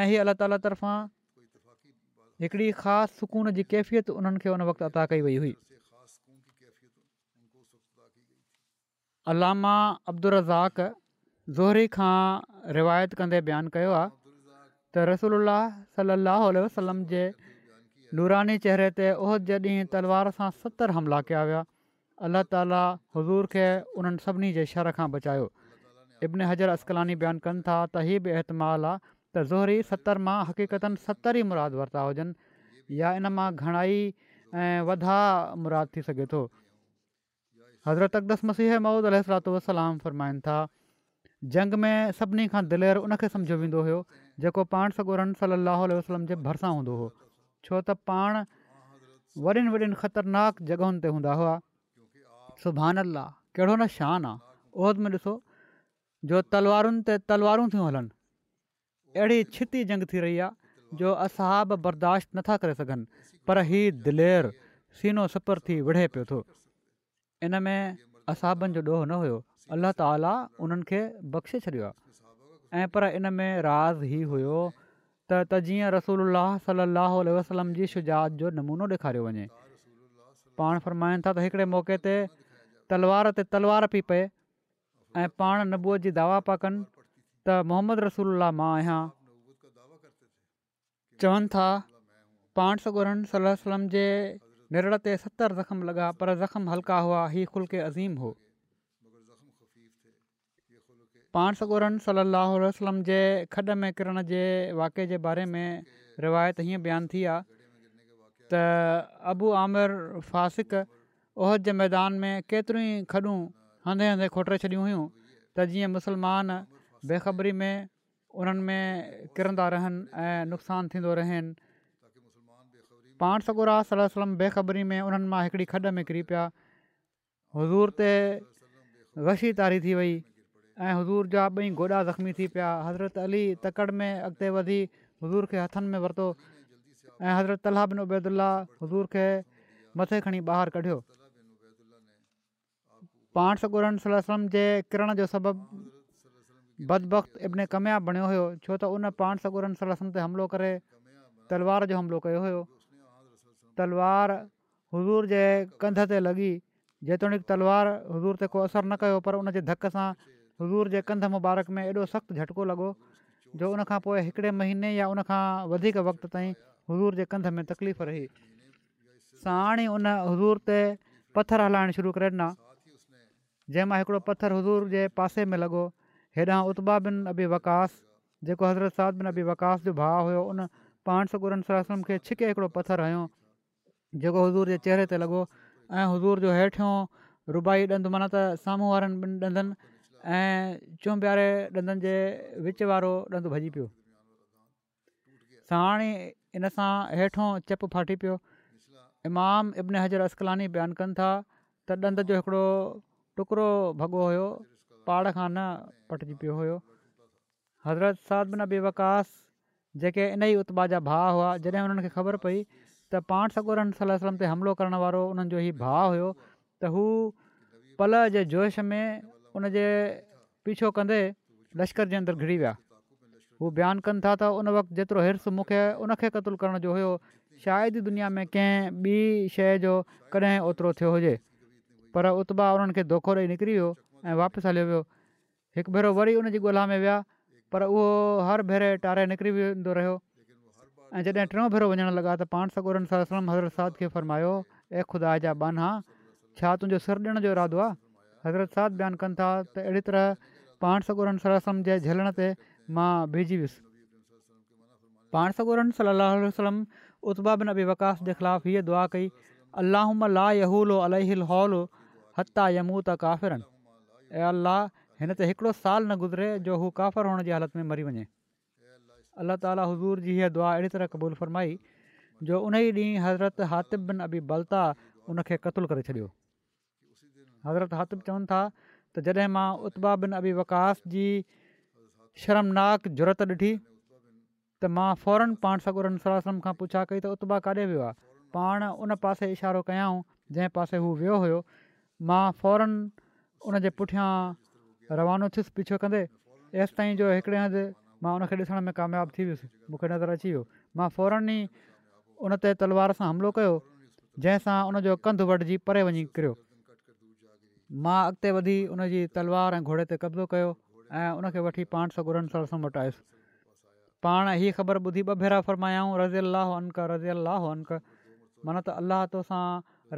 Speaker 1: ऐं हीअ अलाह तालफ़ां हिकिड़ी ख़ासि सुकून जी कैफ़ियत उन्हनि खे उन वक़्तु अदा कई वई हुई अलामा अब्दुज़ाक ज़ोहरी खां रिवायत कंदे बयानु कयो आहे त रसोल्ला सलाहु वसलम जे नूरानी चेहरे ते उहद जे ॾींहुं तलवार सां सतरि हमला कया विया अलाह ताला हज़ूर खे उन्हनि सभिनी जे शर खां बचायो इब्न हजर असकलानी बयानु कनि था त इहे बि ऐतमाल आहे त ज़ोहरी सतरि मां हक़ीक़तनि सतरि ई मुराद वरिता हुजनि या इन मां घणाई ऐं वधा मुराद थी सघे थो हज़रत अकदस मसीह महूद अल वसलाम फ़रमाइनि था जंग में सभिनी खां दिलेर उन खे सम्झो वेंदो हुयो जेको पाण सॻोरनि वसलम अलाह वरिसा हूंदो हुओ छो त पाण वॾियुनि वॾियुनि ख़तरनाक जॻहियुनि ते हूंदा हुआ सुबहान अलाह कहिड़ो न शान आहे उहद में ॾिसो जो तलवारुनि ते तलवारूं थियूं हलनि अहिड़ी छिती जंग थी रही आहे जो असहाब बर्दाश्त नथा करे सघनि पर ही दिलेर सीनो सपर थी विढ़े पियो थो इन में असाबनि जो ॾोह न हुयो अला ताला उन्हनि खे बख़्शे छॾियो आहे पर इन में राज़ ई हुयो त त जीअं रसूल सलाहु वसलम जी शुजात जो नमूनो ॾेखारियो वञे पाण फरमाइनि था त हिकिड़े मौके ते तलवार ते तलवार पई पए ऐं पाण नबूअ जी दावा पिया कनि त मोहम्मद रसूल मां आहियां चवनि था पाण सोरहनि सल सलम जे निर ते सतरि ज़ख़्म़्म लॻा पर ज़ख़्म हल्का हुआ हीउ खुलके अज़ीम हो पाण सगोरन सलाहु सलम जे खॾ में किरण जे वाके जे बारे में रिवायत हीअं बयानु थी आहे त अबू आमिरासिक ओहिद जे मैदान में केतिरियूं ई खॾूं हंधे हंधे खोटे छॾियूं हुयूं त जीअं मुसलमान बेखबरी में उन्हनि में किरंदा रहनि ऐं नुक़सानु थींदो रहनि पाण सगुरा सलम बेखबरी में उन्हनि मां हिकिड़ी खॾ में किरी पिया हज़ूर ते वशी तारी थी वई ऐं हुज़ूर जा ॿई गोॾा ज़ख़्मी थी पिया हज़रत अली तकड़ि में अॻिते वधी हुज़ूर खे हथनि में वरितो ऐं हज़रत तलाह उबैदुल्ला हज़ूर खे मथे खणी ॿाहिरि कढियो पाण सॻुरनि सलसम जे किरण जो सबबु बदबक़ु इब्न कामयाबु बणियो हुयो छो त उन पाण सॻुरनि सलसम ते हमिलो करे तलवार जो हमिलो कयो हुयो तलवार हज़ूर जे कंध ते लॻी जेतोणीकि तलवार हज़ूर ते को असरु न कयो पर उन जे धक सां हज़ूर जे कंध मुबारक में एॾो सख़्तु झटको लॻो जो उन खां पोइ महीने या उनखां वधीक वक़्तु ताईं हज़ूर जे कंध में तकलीफ़ रही साण ई उन हज़ूर ते पथर हलाइणु शुरू करे ॾिना जंहिं मां हिकिड़ो पथरु हज़ूर जे पासे में लॻो हेॾां उत्बा बिन अबी वकास जेको हज़रत साद बिन अबी वकास जो भाउ हुयो उन पाण सकूर सलाह खे छिके हिकिड़ो पथरु हयो जेको हज़ूर जे चहिरे ते लॻो ऐं हुज़ूर जो हेठियों रुबाई ॾंदु माना त साम्हूं वारनि बि ॾंदनि ऐं चुंबियारे ॾंदनि जे विच वारो ॾंदु भॼी पियो साणी इन सां हेठियों चप फाटी पियो इमाम इब्न हज़र असकलानी बयानु कनि था त ॾंद जो हिकिड़ो टुकड़ो भॻो हुयो पहाड़ खां न पटिजी पियो हुयो हज़रत साद नबी वकास जेके इन ई उतमा जा भाउ हुआ जॾहिं हुननि खे ख़बर पई त पाण सॻो सलम ते हमिलो करण वारो उन्हनि जो हीउ भाउ हुयो त हू पल जे जोश में उन जे पीछो कंदे लश्कर जे अंदरि घिरी विया हू बयानु कनि था त उन वक़्तु जेतिरो हिर्स मूंखे उनखे क़तुलु करण जो हुयो शायदि दुनिया में कंहिं ॿी शइ जो कॾहिं ओतिरो थियो हुजे पर उता उन्हनि खे धोखो ॾेई निकिरी वियो ऐं वापसि हलियो वियो हिकु भेरो वरी उनजी ॻोल्हा में विया पर उहो हर भेरे टारे निकिरी वेंदो रहियो ऐं जॾहिं टियों भेरो वञणु लॻा त पाण सागोरम हज़रत साहित खे फरमायो ए खुदा आहे जा बाना छा तुंहिंजो सिर ॾियण जो इरादो आहे हज़रत साध बयानु कनि था त अहिड़ी तरह पाण सगोरनि सलम जे झलण ते मां बीजी वियुसि पाण सगोरन सलाह उता बि न बि वकास जे ख़िलाफ़ु हीअ दुआ कई अलाह मा यहूलो अल हौल हता यमू त मुंहुं ता काफ़िरनि ऐं अलाह हिन ते हिकिड़ो साल न गुज़िरे जो हू काफ़िर हुअण जी हालति में मरी वञे अल्लाह ताली हज़ूर जी हीअ दुआ अहिड़ी तरह क़बूल फरमाई जो उन ई ॾींहुं हज़रत हातिब बिन अबी बल्ता उन खे क़तलु करे छॾियो हज़रत हातिब चवनि था त जॾहिं मां उता बिन अबी वकास जी शर्मनाक ज़रूरत ॾिठी त मां फौरन पाण सगुरम खां पुछा कई त उत्बा काॾे वियो आहे पाण उन पासे इशारो कयां जंहिं पासे हू वियो हुयो मां फौरन उन जे पुठियां रवानो थियुसि पिछो कंदे ऐसि ताईं जो हिकिड़े हंधि मां उनखे ॾिसण में कामयाबु थी वियुसि मूंखे नज़र अची वियो मां फौरन ई उन ते तलवार सां हमिलो कयो जंहिंसां उनजो कंधु वढिजी परे वञी किरियो मां अॻिते वधी उन जी तलवार ऐं घोड़े ते कब्ज़ो कयो ऐं उनखे वठी पाण सौ सर साल सौ मटायुसि पाण हीअ ख़बर ॿुधी ॿ भेरा फर मायाऊं रज़ी अलाह रज़ी अलाह अनक माना त अल्लाह तोसां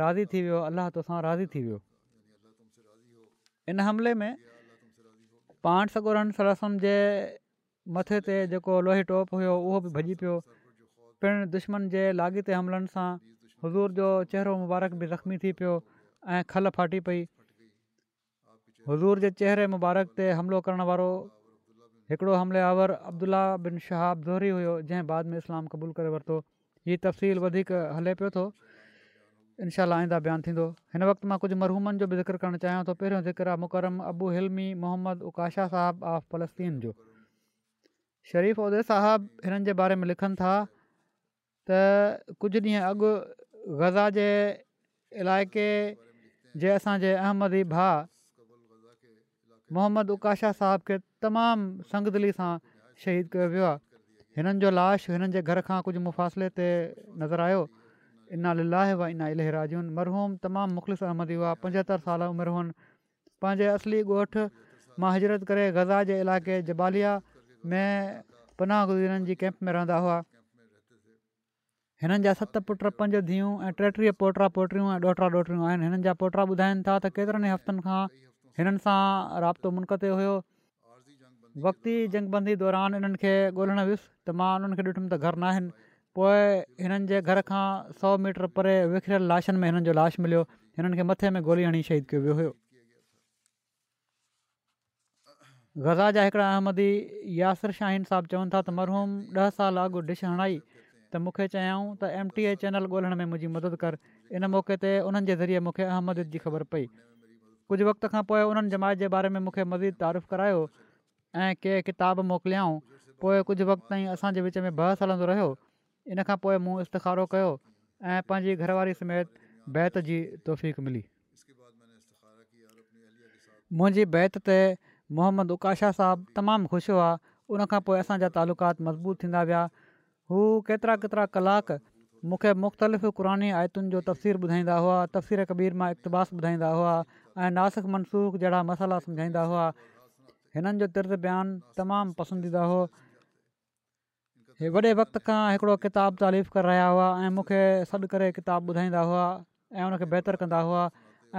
Speaker 1: राज़ी थी वियो अलाह तोसां राज़ी थी वियो इन हमले में पाण सगोरन सरसुनि जे मथे ते जेको लोहे टोप हुयो उहो बि भॼी पियो पिणु दुश्मन जे लाॻीते हमलनि सां हज़ूर जो चहिरो मुबारक बि ज़ख़्मी थी पियो ऐं खल फाटी पई हज़ूर जे चहिरे मुबारक ते हमिलो करण वारो हिकिड़ो हमले आवर अब्दुला बिन शहाब ज़ोहरी हुयो जंहिं बाद में इस्लाम क़बूल करे वरितो हीअ तफ़सील वधीक हले पियो थो इनशा आईंदा बयानु थींदो हिन वक़्तु मां कुझु मरहूमनि जो बि ज़िक्र करणु चाहियां थो पहिरियों ज़िक्र आहे मुकरम अबू हिलमी मोहम्मद उकाशा साहब ऑफ फलस्तीन जो शरीफ़ उदय साहबु हिननि जे बारे में लिखनि था त कुझु ॾींहं अॻु ग़ज़ा जे इलाइक़े जे असांजे अहमदी भाउ मोहम्मद उकाशा साहब खे तमामु संगदली सां शहीद कयो वियो आहे हिननि जो लाश हिननि जे घर खां कुझु मुफ़ासिले ते नज़र आयो इन लिलाहे इना राजून मरहूम तमामु मुख़लिस अहमदी हुआ पंजहतरि साल उमिरि हुनि पंहिंजे असली ॻोठु मां हिजरत करे ग़ज़ा जे इलाइक़े जबालिया में पनाह गुज़िरन जी कैम्प में रहंदा हुआ हिननि जा सत पुट पंज धीअ ऐं टेटीह पोटा पोटियूं ऐं ॾोहरा ॾोहड़ियूं आहिनि हिननि जा पोटा ॿुधाइनि था त केतिरनि ई हफ़्तनि खां हिननि सां राब्तो मुनक़ते हुयो वक़्ती जंगबंदी दौरान इन्हनि खे ॻोल्हण वियुसि त मां उन्हनि खे ॾिठुमि त घर नाहिनि पोइ हिननि जे घर खां सौ मीटर परे विखरियल लाशनि में हिननि जो लाश मिलियो हिननि खे मथे में गोली हणी शहीद कयो वियो हुयो गज़ा जा हिकिड़ा अहमदी यासिर शाहीन साहब चवनि था त मरहूम ॾह साल अॻु डिश हणाई त मूंखे चयाऊं त एम टी ए चैनल ॻोल्हण में मुंहिंजी मदद कर इन मौक़े ते उन्हनि जे ज़रिए मूंखे अहमद जी ख़बर पई कुझु वक़्त खां पोइ हुननि जमायत जे बारे में मूंखे मज़ीद तारीफ़ु करायो ऐं कंहिं किताब मोकिलियाऊं पोइ कुझु वक़्तु ताईं असांजे विच में बहस सालंदो रहियो इन खां पोइ मूं इस्तख़ारो कयो ऐं पंहिंजी घरवारी समेत बैत जी तोफ़ीक़ मिली मुंहिंजी बैत ते मोहम्मद उकाशा साहबु तमामु ख़ुशि हुआ उनखां पोइ असांजा तालुकात मज़बूत थींदा विया हू केतिरा केतिरा कलाक मूंखे मुख़्तलिफ़ क़ुरानी आयतुनि जो तफ़सीर ॿुधाईंदा हुआ तफ़सीर कबीर मां इक़्तबास ॿुधाईंदा हुआ ऐं नासिक मनसूख जहिड़ा मसाला सम्झाईंदा हुआ हिननि जो तिरद बयानु तमामु पसंदीदा हो हे वॾे वक़्त खां हिकिड़ो किताबु तारीफ़ करे रहिया हुआ ऐं मूंखे सॾु करे किताब ॿुधाईंदा हुआ ऐं उनखे बहितरु कंदा हुआ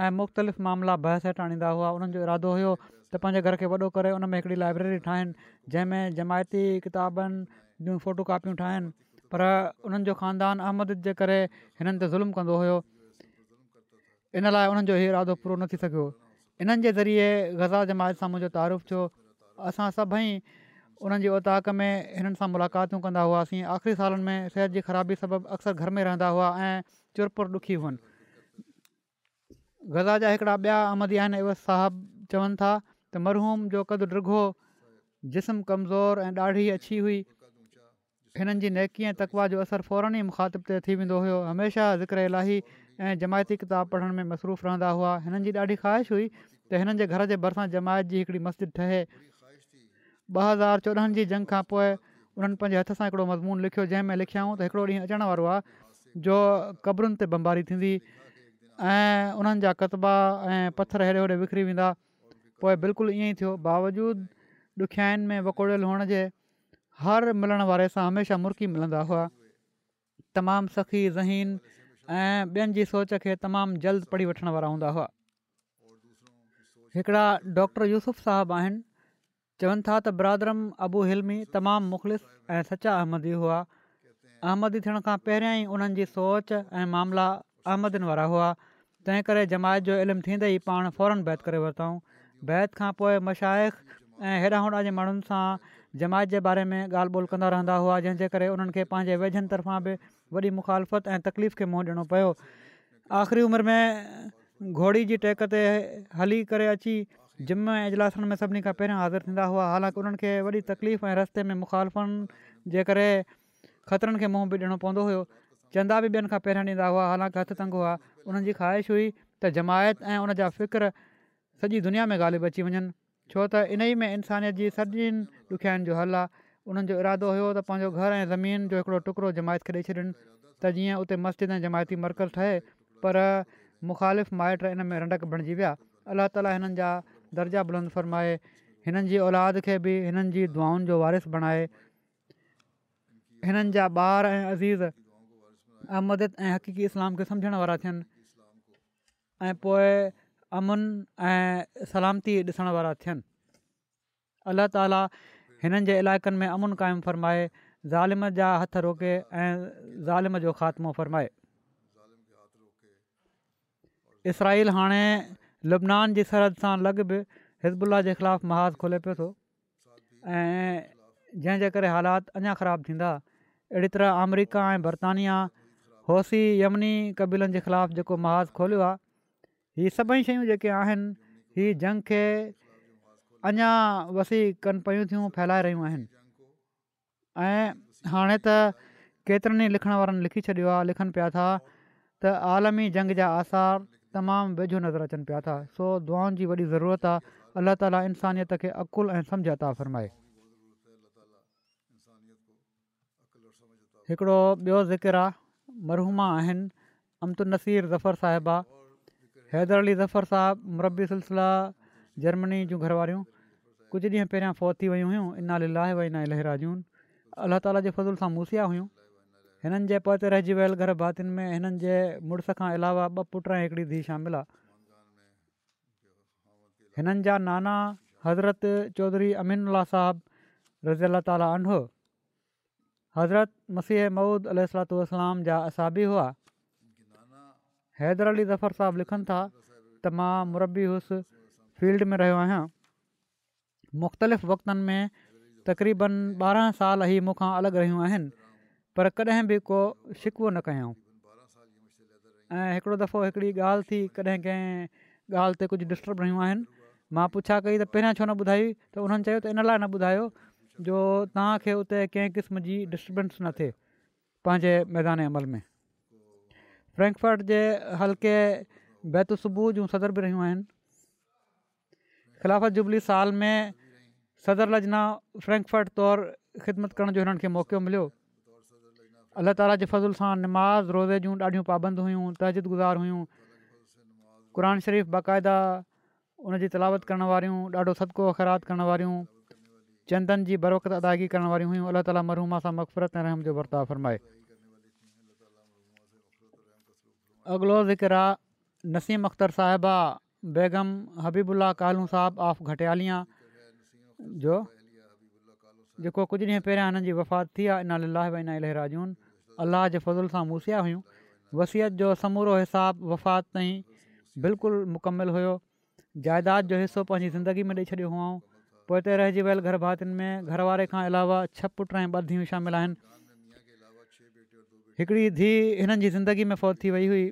Speaker 1: ऐं मुख़्तलिफ़ मामला बहसु आणींदा हुआ उन्हनि जो इरादो हुयो त पंहिंजे घर खे वॾो करे उन में हिकिड़ी लाइब्रेरी ठाहिनि जंहिंमें जमायती किताबनि जूं फ़ोटो कापियूं ठाहिनि पर उन्हनि जो ख़ानदान अहमद जे करे हिननि ते ज़ुल्म कंदो हुयो इन लाइ उन्हनि जो इहो इरदो पूरो न थी सघियो इन्हनि ज़रिए गज़ा जमायत सां मुंहिंजो तारीफ़ु थियो असां सभई उन्हनि जे ओताक में हिननि सां मुलाक़ातूं कंदा हुआसीं आख़िरी सालनि में सिहत जी ख़राबी सबब अक्सर घर में रहंदा हुआ ऐं चुरपुर पुर ॾुखी हुअनि ग़ज़ा जा हिकिड़ा ॿिया आमदियन एवस साहब चवनि था त मरहूम जो कदु रुॻो जिस्म कमज़ोर ऐं ॾाढी अछी हुई हिननि जी नेकी तकवा जो असरु फौरन ई मुखातिब ते थी वेंदो हुयो हमेशा ज़िक्र इलाही ऐं जमायती किताब पढ़ण में मसरूफ़ रहंदा हुआ हिननि जी ॾाढी ख़्वाहिश हुई त हिननि जे घर जे भरिसां जमायत जी हिकिड़ी मस्जिद ठहे ॿ हज़ार चोॾहंनि जी जंग खां पोइ उन्हनि पंहिंजे हथ सां हिकिड़ो मज़मून लिखियो जंहिंमें लिखियाऊं त हिकिड़ो ॾींहुं अचण वारो आहे जो क़ब्रूनि ते बमबारी थींदी ऐं उन्हनि जा कतबा ऐं पथर हेड़े होड़े विकरी वेंदा पोइ बिल्कुलु ईअं ई थियो बावजूदु ॾुखियाईनि में वकोड़ियल हुअण जे हर मिलण वारे सां हमेशह मुर्की मिलंदा हुआ तमामु सखी ज़हीन ऐं ॿियनि जी सोच खे तमामु जल्द पढ़ी वठण वारा हूंदा हुआ हिकिड़ा डॉक्टर यूसुफ़ साहबु आहिनि चवनि था त ब्रादरम अबू हिलमी तमामु मुख़लिस ऐं सचा अहमदी हुआ अहमदी थियण खां पहिरियां ई उन्हनि जी सोच ऐं मामला अहमदन वारा हुआ तंहिं करे जमायत जो इल्मु थींदे ई पाण फौरन बैत करे वरितऊं बैत खां पोइ मशाइक़ु ऐं हेॾा होॾां जे माण्हुनि सां जमायत जे बारे में ॻाल्हि ॿोल कंदा रहंदा हुआ जंहिंजे करे उन्हनि खे पंहिंजे वेझनि तर्फ़ां बि वॾी मुखालफ़त ऐं तकलीफ़ खे मुंहुं ॾियणो पियो आख़िरी उमिरि में घोड़ी जी टेक ते हली करे अची जिम ऐं इजलासुनि में सभिनी खां पहिरियां हाज़िर थींदा हुआ हालांकि उन्हनि खे वॾी तकलीफ़ ऐं रस्ते में मुखालफ़नि जे करे ख़तरनि खे मुंहुं बि ॾियणो पवंदो हुओ चंदा बि ॿियनि खां पहिरियां ॾींदा हुआ हालांकि हथु तंग हुआ उन्हनि जी ख़्वाहिश हुई त जमायत ऐं उन जा फ़िक्रु सॼी दुनिया में ग़ालिबु अची वञनि छो त इन ई में इंसानियत जी सॼी ॾुखियानि जो हल आहे उन्हनि जो इरादो हुयो त पंहिंजो घर ऐं ज़मीन जो हिकिड़ो टुकड़ो जमायत खे ॾेई छॾनि त जीअं उते मस्जिद ऐं जमायती मर्कज़ ठहे पर मुख़ालिफ़ माइट इन में रंडक बणिजी विया अलाह ताली हिननि जा दर्जा बुलंद فرمائے हिननि जी औलाद खे बि हिननि जी दुआनि जो वारिसु बणाए हिननि जा ॿार ऐं अज़ीज़ अहमद ऐं हक़ीक़ी इस्लाम खे सम्झण वारा थियनि ऐं पोइ अमन ऐं सलामती ॾिसणु वारा थियनि अलाह ताला हिननि जे इलाइक़नि में अमुन क़ाइमु फ़र्माए ज़ालिम जा हथु रोके ऐं ज़ालिम जो ख़ात्मो फ़र्माए इसराइल हाणे लुबनान जी सरहद सां लॻभि हिज़बुल्ला जे ख़िलाफ़ु महाज़ खोले पियो थो ऐं जंहिंजे करे हालात अञा ख़राबु थींदा अहिड़ी तरह अमरिका ऐं बरतानिया होसी यमनी कबीलनि जे ख़िलाफ़ु जेको महाज़ खोलियो आहे हीअ सभई शयूं जेके आहिनि हीअ जंग खे अञा वसी कनि पियूं थियूं फैलाए रहियूं आहिनि ऐं हाणे त केतिरनि ई लिखण वारनि लिखी छॾियो आहे लिखनि पिया था त आलमी जंग जा आसार तमामु वेझो नज़र अचनि पिया था सो दुआनि जी वॾी ज़रूरत आहे अलाह ताली इंसानियत खे अक़ुल ऐं अता फ़रमाए हिकिड़ो ॿियो ज़िकिर आहे मरहूमा आहिनि अमतनसीर ज़फ़र साहिबा हैदर अली ज़फर साहिबु मुरबी सिलसिला जर्मनी जूं घर वारियूं कुझु ॾींहं पहिरियां थी वयूं हुयूं इना लीलाहे इना ना लहराजून अलाह ताला जे फज़ल सां मूसिया हुयूं हिननि जे पहुते रहिजी वियल घर भातियुनि में हिननि जे मुड़ुस खां अलावा ॿ पुट ऐं हिकिड़ी धीउ शामिल आहे हिननि जा नाना हज़रत चौधरी अमीनुल्ला साहबु रज़ी अला तालो हज़रत मसीह महुूद अलूसलाम जा असाबी हुआ हैदर अली ज़फ़र साहबु लिखनि था त मां मुरबी हुस फील्ड में रहियो आहियां मुख़्तलिफ़ वक़्तनि में तक़रीबन ॿारहं साल ई मूंखां अलॻि रहियूं आहिनि पर कॾहिं बि को शिकवो न कयूं ऐं हिकिड़ो दफ़ो हिकिड़ी ॻाल्हि थी कॾहिं कंहिं ॻाल्हि ते कुझु डिस्टर्ब रहियूं आहिनि मां पुछा कई त पहिरियां छो न ॿुधाई त हुननि चयो त इन लाइ न ॿुधायो जो तव्हांखे उते कंहिं क़िस्म जी डिस्टबंस न थिए पंहिंजे मैदान अमल में फ्रैंकफट जे हल्के बैतसुबूह जूं सदर बि रहियूं आहिनि ख़िलाफ़त जुबली साल में सदर लजना फ्रैंकफट तौरु ख़िदमत करण जो हिननि खे मौक़ो मिलियो अलाह ताला जे फ़ज़ुल सां निमाज़ रोज़ जूं ॾाढियूं पाबंदियूं हुयूं गुज़ार हुयूं क़ुर शरीफ़ बाक़ाइदा उन तलावत करण वारियूं ॾाढो सदको अख़रात करण वारियूं चंदन जी बरवक़त अदायगी करण वारियूं हुयूं अलाह ताला मरूमा सां मक़फ़रत ऐं रहम जो वर्ताव फ़रमाए अॻिलो ज़िक्रा नसीम अख़्तर साहिबा बेगम हबीबुल्ला कालू साहब ऑफ घटियालिया जो जेको कुझु ॾींहं पहिरियां हिन जी वफ़ात थी आहे इनालीला भाई नाहेलराजूनि अलाह जे फज़ुल सां मूसिया हुयूं वसियत जो समूरो हिसाबु वफ़ात ताईं बिल्कुलु मुकमिल हुयो जाइदाद जो हिसो पंहिंजी ज़िंदगी में ॾेई छॾियो हुओ पोइ हिते रहिजी वियल घर भातियुनि में घरवारे वारे खां अलावा छह पुट ऐं ॿ धीअ शामिल आहिनि हिकिड़ी धीउ हिननि जी ज़िंदगी में फौत थी वई हुई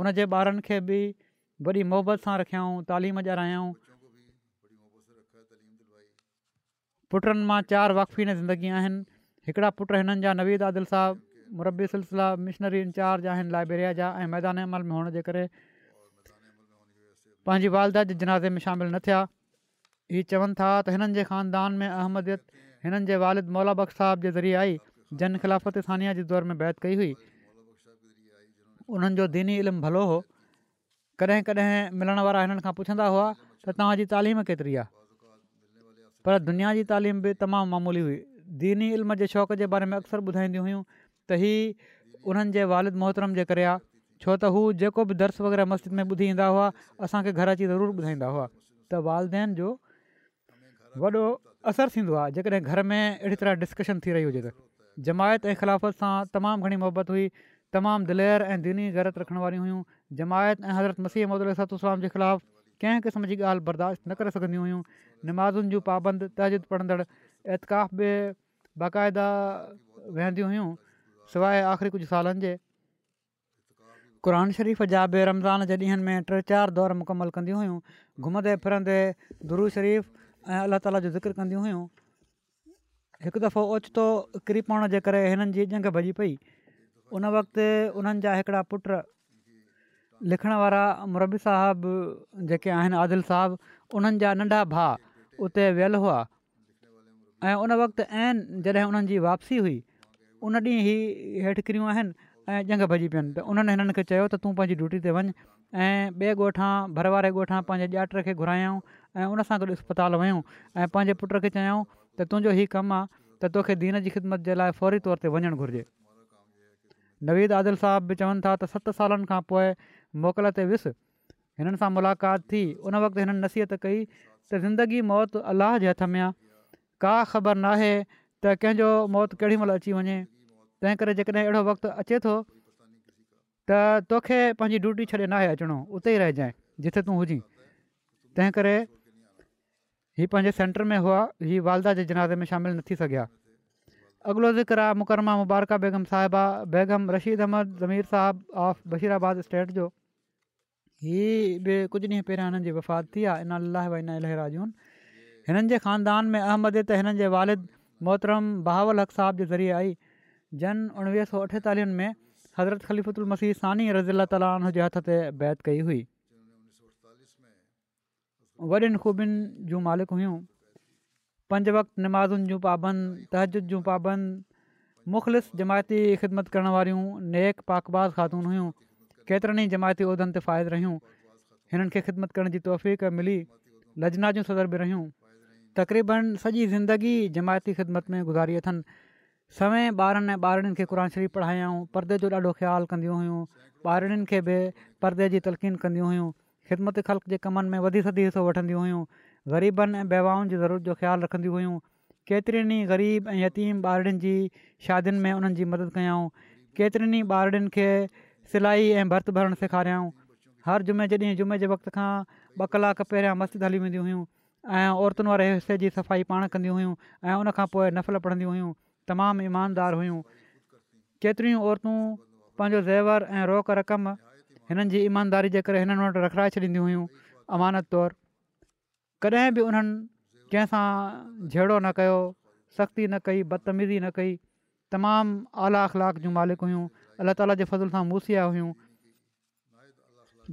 Speaker 1: हुनजे ॿारनि खे बि वॾी मोहबत सां रखियाऊं तालीम ॼारायऊं पुटनि मां चारि वाक़फ़ी ज़िंदगी आहिनि हिकिड़ा पुट हिननि जा साहब मुरबी सिलसिला मिशनरी इंचार्ज आहिनि लाइब्रेरीया जा ऐं मैदान अमल में हुअण जे करे पंहिंजी वालदा जे जनाज़े में शामिलु न थिया हीउ चवनि था त हिननि जे ख़ानदान में अहमदियत हिननि जे वालिद बख़्श साहिब जे ज़रिए आई जन खिलाफ़त सानिया जे दौर में बैत कई हुई उन्हनि जो दीन इल्मु भलो हो कॾहिं कॾहिं मिलण वारा हिननि खां पुछंदा हुआ त तव्हांजी तालीम केतिरी आहे पर दुनिया जी तालीम बि तमामु मामूली हुई दीनी इल्म जे शौक़ जे बारे में अक्सर ॿुधाईंदी हुयूं त हीअ उन्हनि जे वालिद मोहतरम जे करे आहे छो त हू जेको बि दर्श वग़ैरह मस्जिद में ॿुधी ईंदा हुआ असांखे घर अची ज़रूरु ॿुधाईंदा हुआ त वालदेन जो वॾो असरु थींदो आहे जेकॾहिं घर में अहिड़ी तरह डिस्कशन थी रही हुजे त जमायत ऐं ख़िलाफ़त सां तमामु घणी मुहबत हुई तमामु दिलेर ऐं दीनी गैरत रखण वारियूं हुयूं जमायत ऐं हज़रत मसीह महमदू सलाम जे ख़िलाफ़ु कंहिं क़िस्म जी ॻाल्हि बर्दाश्त न करे सघंदियूं हुयूं नमाज़ुनि जूं पाबंद तहजिद पढ़ंदड़ एतिक़ाफ़ बि बाक़ाइदा वहंदियूं हुयूं सवाइ आख़िरी कुझु सालनि जे क़ुर शरीफ़ जा बि रमज़ान जे ॾींहंनि में टे चारि दौर मुकमल कंदी हुयूं घुमंदे फिरंदे दुरु शरीफ़ ऐं अलाह ताला जो ज़िकर कंदियूं हुयूं हिकु दफ़ो ओचितो किरी पवण जे करे हिननि जी जंग भॼी पई उन वक़्ति उन्हनि जा हिकिड़ा पुट लिखण वारा मुरबी साहब जेके आहिनि आदििल साहबु उन्हनि जा नंढा भाउ उते वियल हुआ ऐं उन वक़्तु ऐं जॾहिं उन्हनि जी वापसी हुई उन ॾींहुं ई हेठि किरियूं आहिनि ऐं जंग भॼी पियनि त उन्हनि हिननि खे चयो त तूं पंहिंजी ड्यूटी ते वञु ऐं ॿिए ॻोठां भरवारे ॻोठा पंहिंजे ॾाकर खे घुरायऊं ऐं उन सां गॾु इस्पताल वयूं ऐं पंहिंजे पुट खे चयूं त तुंहिंजो हीउ कमु आहे त तोखे दीन जी ख़िदमत जे लाइ फौरी तौर ते वञणु घुरिजे नवीद आदिल साहब बि चवनि था त सत सालनि खां पोइ मोकल ते वियुसि हिननि सां मुलाक़ात थी उन वक़्तु हिननि नसीहत कई त ज़िंदगी मौत अलाह जे हथ में आहे ख़बर नाहे त कंहिंजो मौत केॾीमहिल अची वञे तंहिं करे जेकॾहिं अहिड़ो वक़्तु अचे थो त तोखे पंहिंजी ड्यूटी छॾे न आहे अचिणो उते ई रहिजांऐ जिथे तूं हुजईं तंहिं करे हीअ पंहिंजे सेंटर में हुआ हीअ वालदा जे जिनाज़े में शामिलु न थी सघिया अॻिलो ज़िक्र आहे मुकरमा मुबारका बेगम साहिबा बेगम रशीद अहमद ज़मीर साहबु ऑफ बशीराबाद स्टेट जो हीअ बि कुझु ॾींहं पहिरियां हिननि वफ़ात थी आहे इन अलाह वाईना अलाजून हिननि ख़ानदान में अहमद त हिननि वालिद मोहतरम बहावल हक़ साहब जे ज़रिए आई जन उणिवीह सौ अठेतालीहनि में हज़रत ख़लीफ़ु उल मसीह सानी रज़ीला ताला हुन जे हथ ते बैद कई हुई वॾियुनि ख़ूबियुनि जूं मालिक हुयूं पंज वक़्तु नमाज़ुनि जूं पाबंदु तहजद जूं पाबंदि मुख़्तलिफ़ जमायती ख़िदमत करण वारियूं नेक पाकबास ख़ातून हुयूं केतिरनि ई जमायती उहिदनि ते फ़ाइद रहियूं हिननि खे ख़िदमत करण जी तौफ़क़ मिली लजनातियूं सदर बि रहियूं तक़रीबन सॼी ज़िंदगी जमायती ख़िदमत में गुज़ारी अथनि सवें ॿारनि ऐं ॿारनि खे क़रान पढ़ायाऊं परदे जो ॾाढो ख़्यालु कंदियूं हुयूं ॿारनि खे बि परदे जी तलक़ीन कंदियूं हुयूं ख़िदमत ख़ल्क जे कमनि में वधी सदी हिसो वठंदियूं हुयूं ग़रीबनि ऐं वेवाउनि जी ज़रूरत जो ख़्यालु रखंदियूं हुयूं केतिरनि ग़रीब ऐं यतीम ॿारनि जी शादियुनि में उन्हनि मदद कयाऊं केतिरनि ॿारनि खे सिलाई ऐं भर्त भरणु सेखारियाऊं हर जुमे जे ॾींहुं जुमे जे वक़्त खां ॿ कलाक पहिरियां मस्जिद हली वेंदियूं हुयूं ऐं औरतुनि वारे हिस्से जी सफ़ाई पाण कंदियूं हुयूं ऐं उनखां पोइ नफ़ल पढ़ंदियूं हुयूं तमामु ईमानदार हुयूं केतिरियूं औरतूं पंहिंजो ज़ेवर ऐं रोक रक़म हिननि जी ईमानदारी जे करे हिननि वटि रखाए छॾींदियूं हुयूं अमानत तौरु कॾहिं बि उन्हनि कंहिंसां झेड़ो न कयो सख़्ती न कई बदतमीज़ी न कई तमामु आला अख़लाक जूं मालिक हुयूं अल्ला ताला जे फज़ल सां मूसिया हुयूं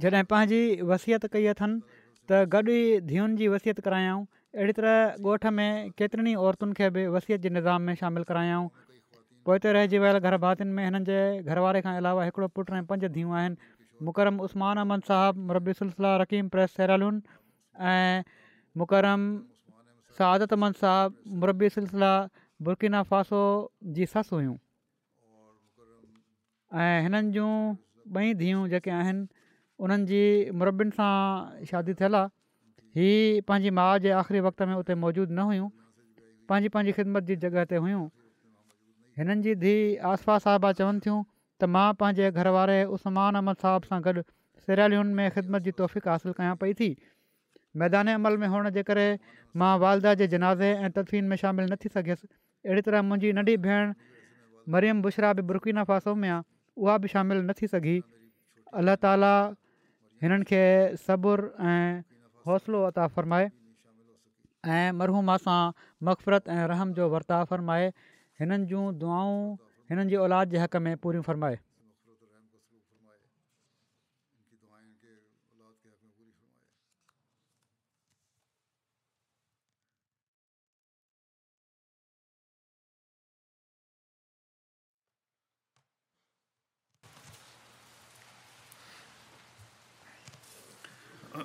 Speaker 1: जॾहिं पंहिंजी वसियत कई अथनि त गॾु ई धीअनि जी वसियत करायाऊं अहिड़ी तरह ॻोठ में केतिरनि ई औरतुनि खे बि वसियत जे निज़ाम में शामिलु करायाऊं पोइ त रहिजी वियल घर भातियुनि में हिननि जे घरवारे खां अलावा हिकिड़ो पुटु ऐं पंज धीअ आहिनि मुकरम उस्मान अहमद साहिबु मुरबी सिलसिला रक़ीम प्रेस सरालुनि ऐं मुकरम सादत अहमद साहिबु मुरबी सिलसिला बुर्किना फासो जी ससु हुयूं ऐं हिननि जूं ॿई धीअऊं जेके आहिनि उन्हनि जी मुरबनि सां शादी थियल आहे हीअ पंहिंजी माउ जे आख़िरी वक़्त में उते मौजूदु न हुयूं पंहिंजी पंहिंजी ख़िदमत जी जॻह ते हुयूं हिननि जी धीउ आसफा साहिबा चवनि थियूं त मां पंहिंजे घर वारे उस्मान अहमद साहब सां गॾु सिरालियुनि में ख़िदमत जी तौफ़ीक़ु हासिलु कयां पई थी मैदान अमल में हुअण जे करे मां वालदा जे जनाज़े ऐं तदफ़ीन में शामिलु न थी सघियसि अहिड़ी तरह मुंहिंजी नंढी भेण मरियम बुश्रा बि बुरकीना फासो में आहे उहा बि शामिलु न थी सघी अल्ला ताला हिननि खे सबुरु ऐं हौसलो वर्ता फ़रमाए ऐं मरहूमा सां मफ़रत ऐं रहम जो वर्ता फ़रमाए हिननि जूं दुआऊं हिननि जी औलाद जे हक़ में पूरियूं फ़रमाए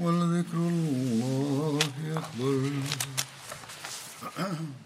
Speaker 2: ولذكر الله أكبر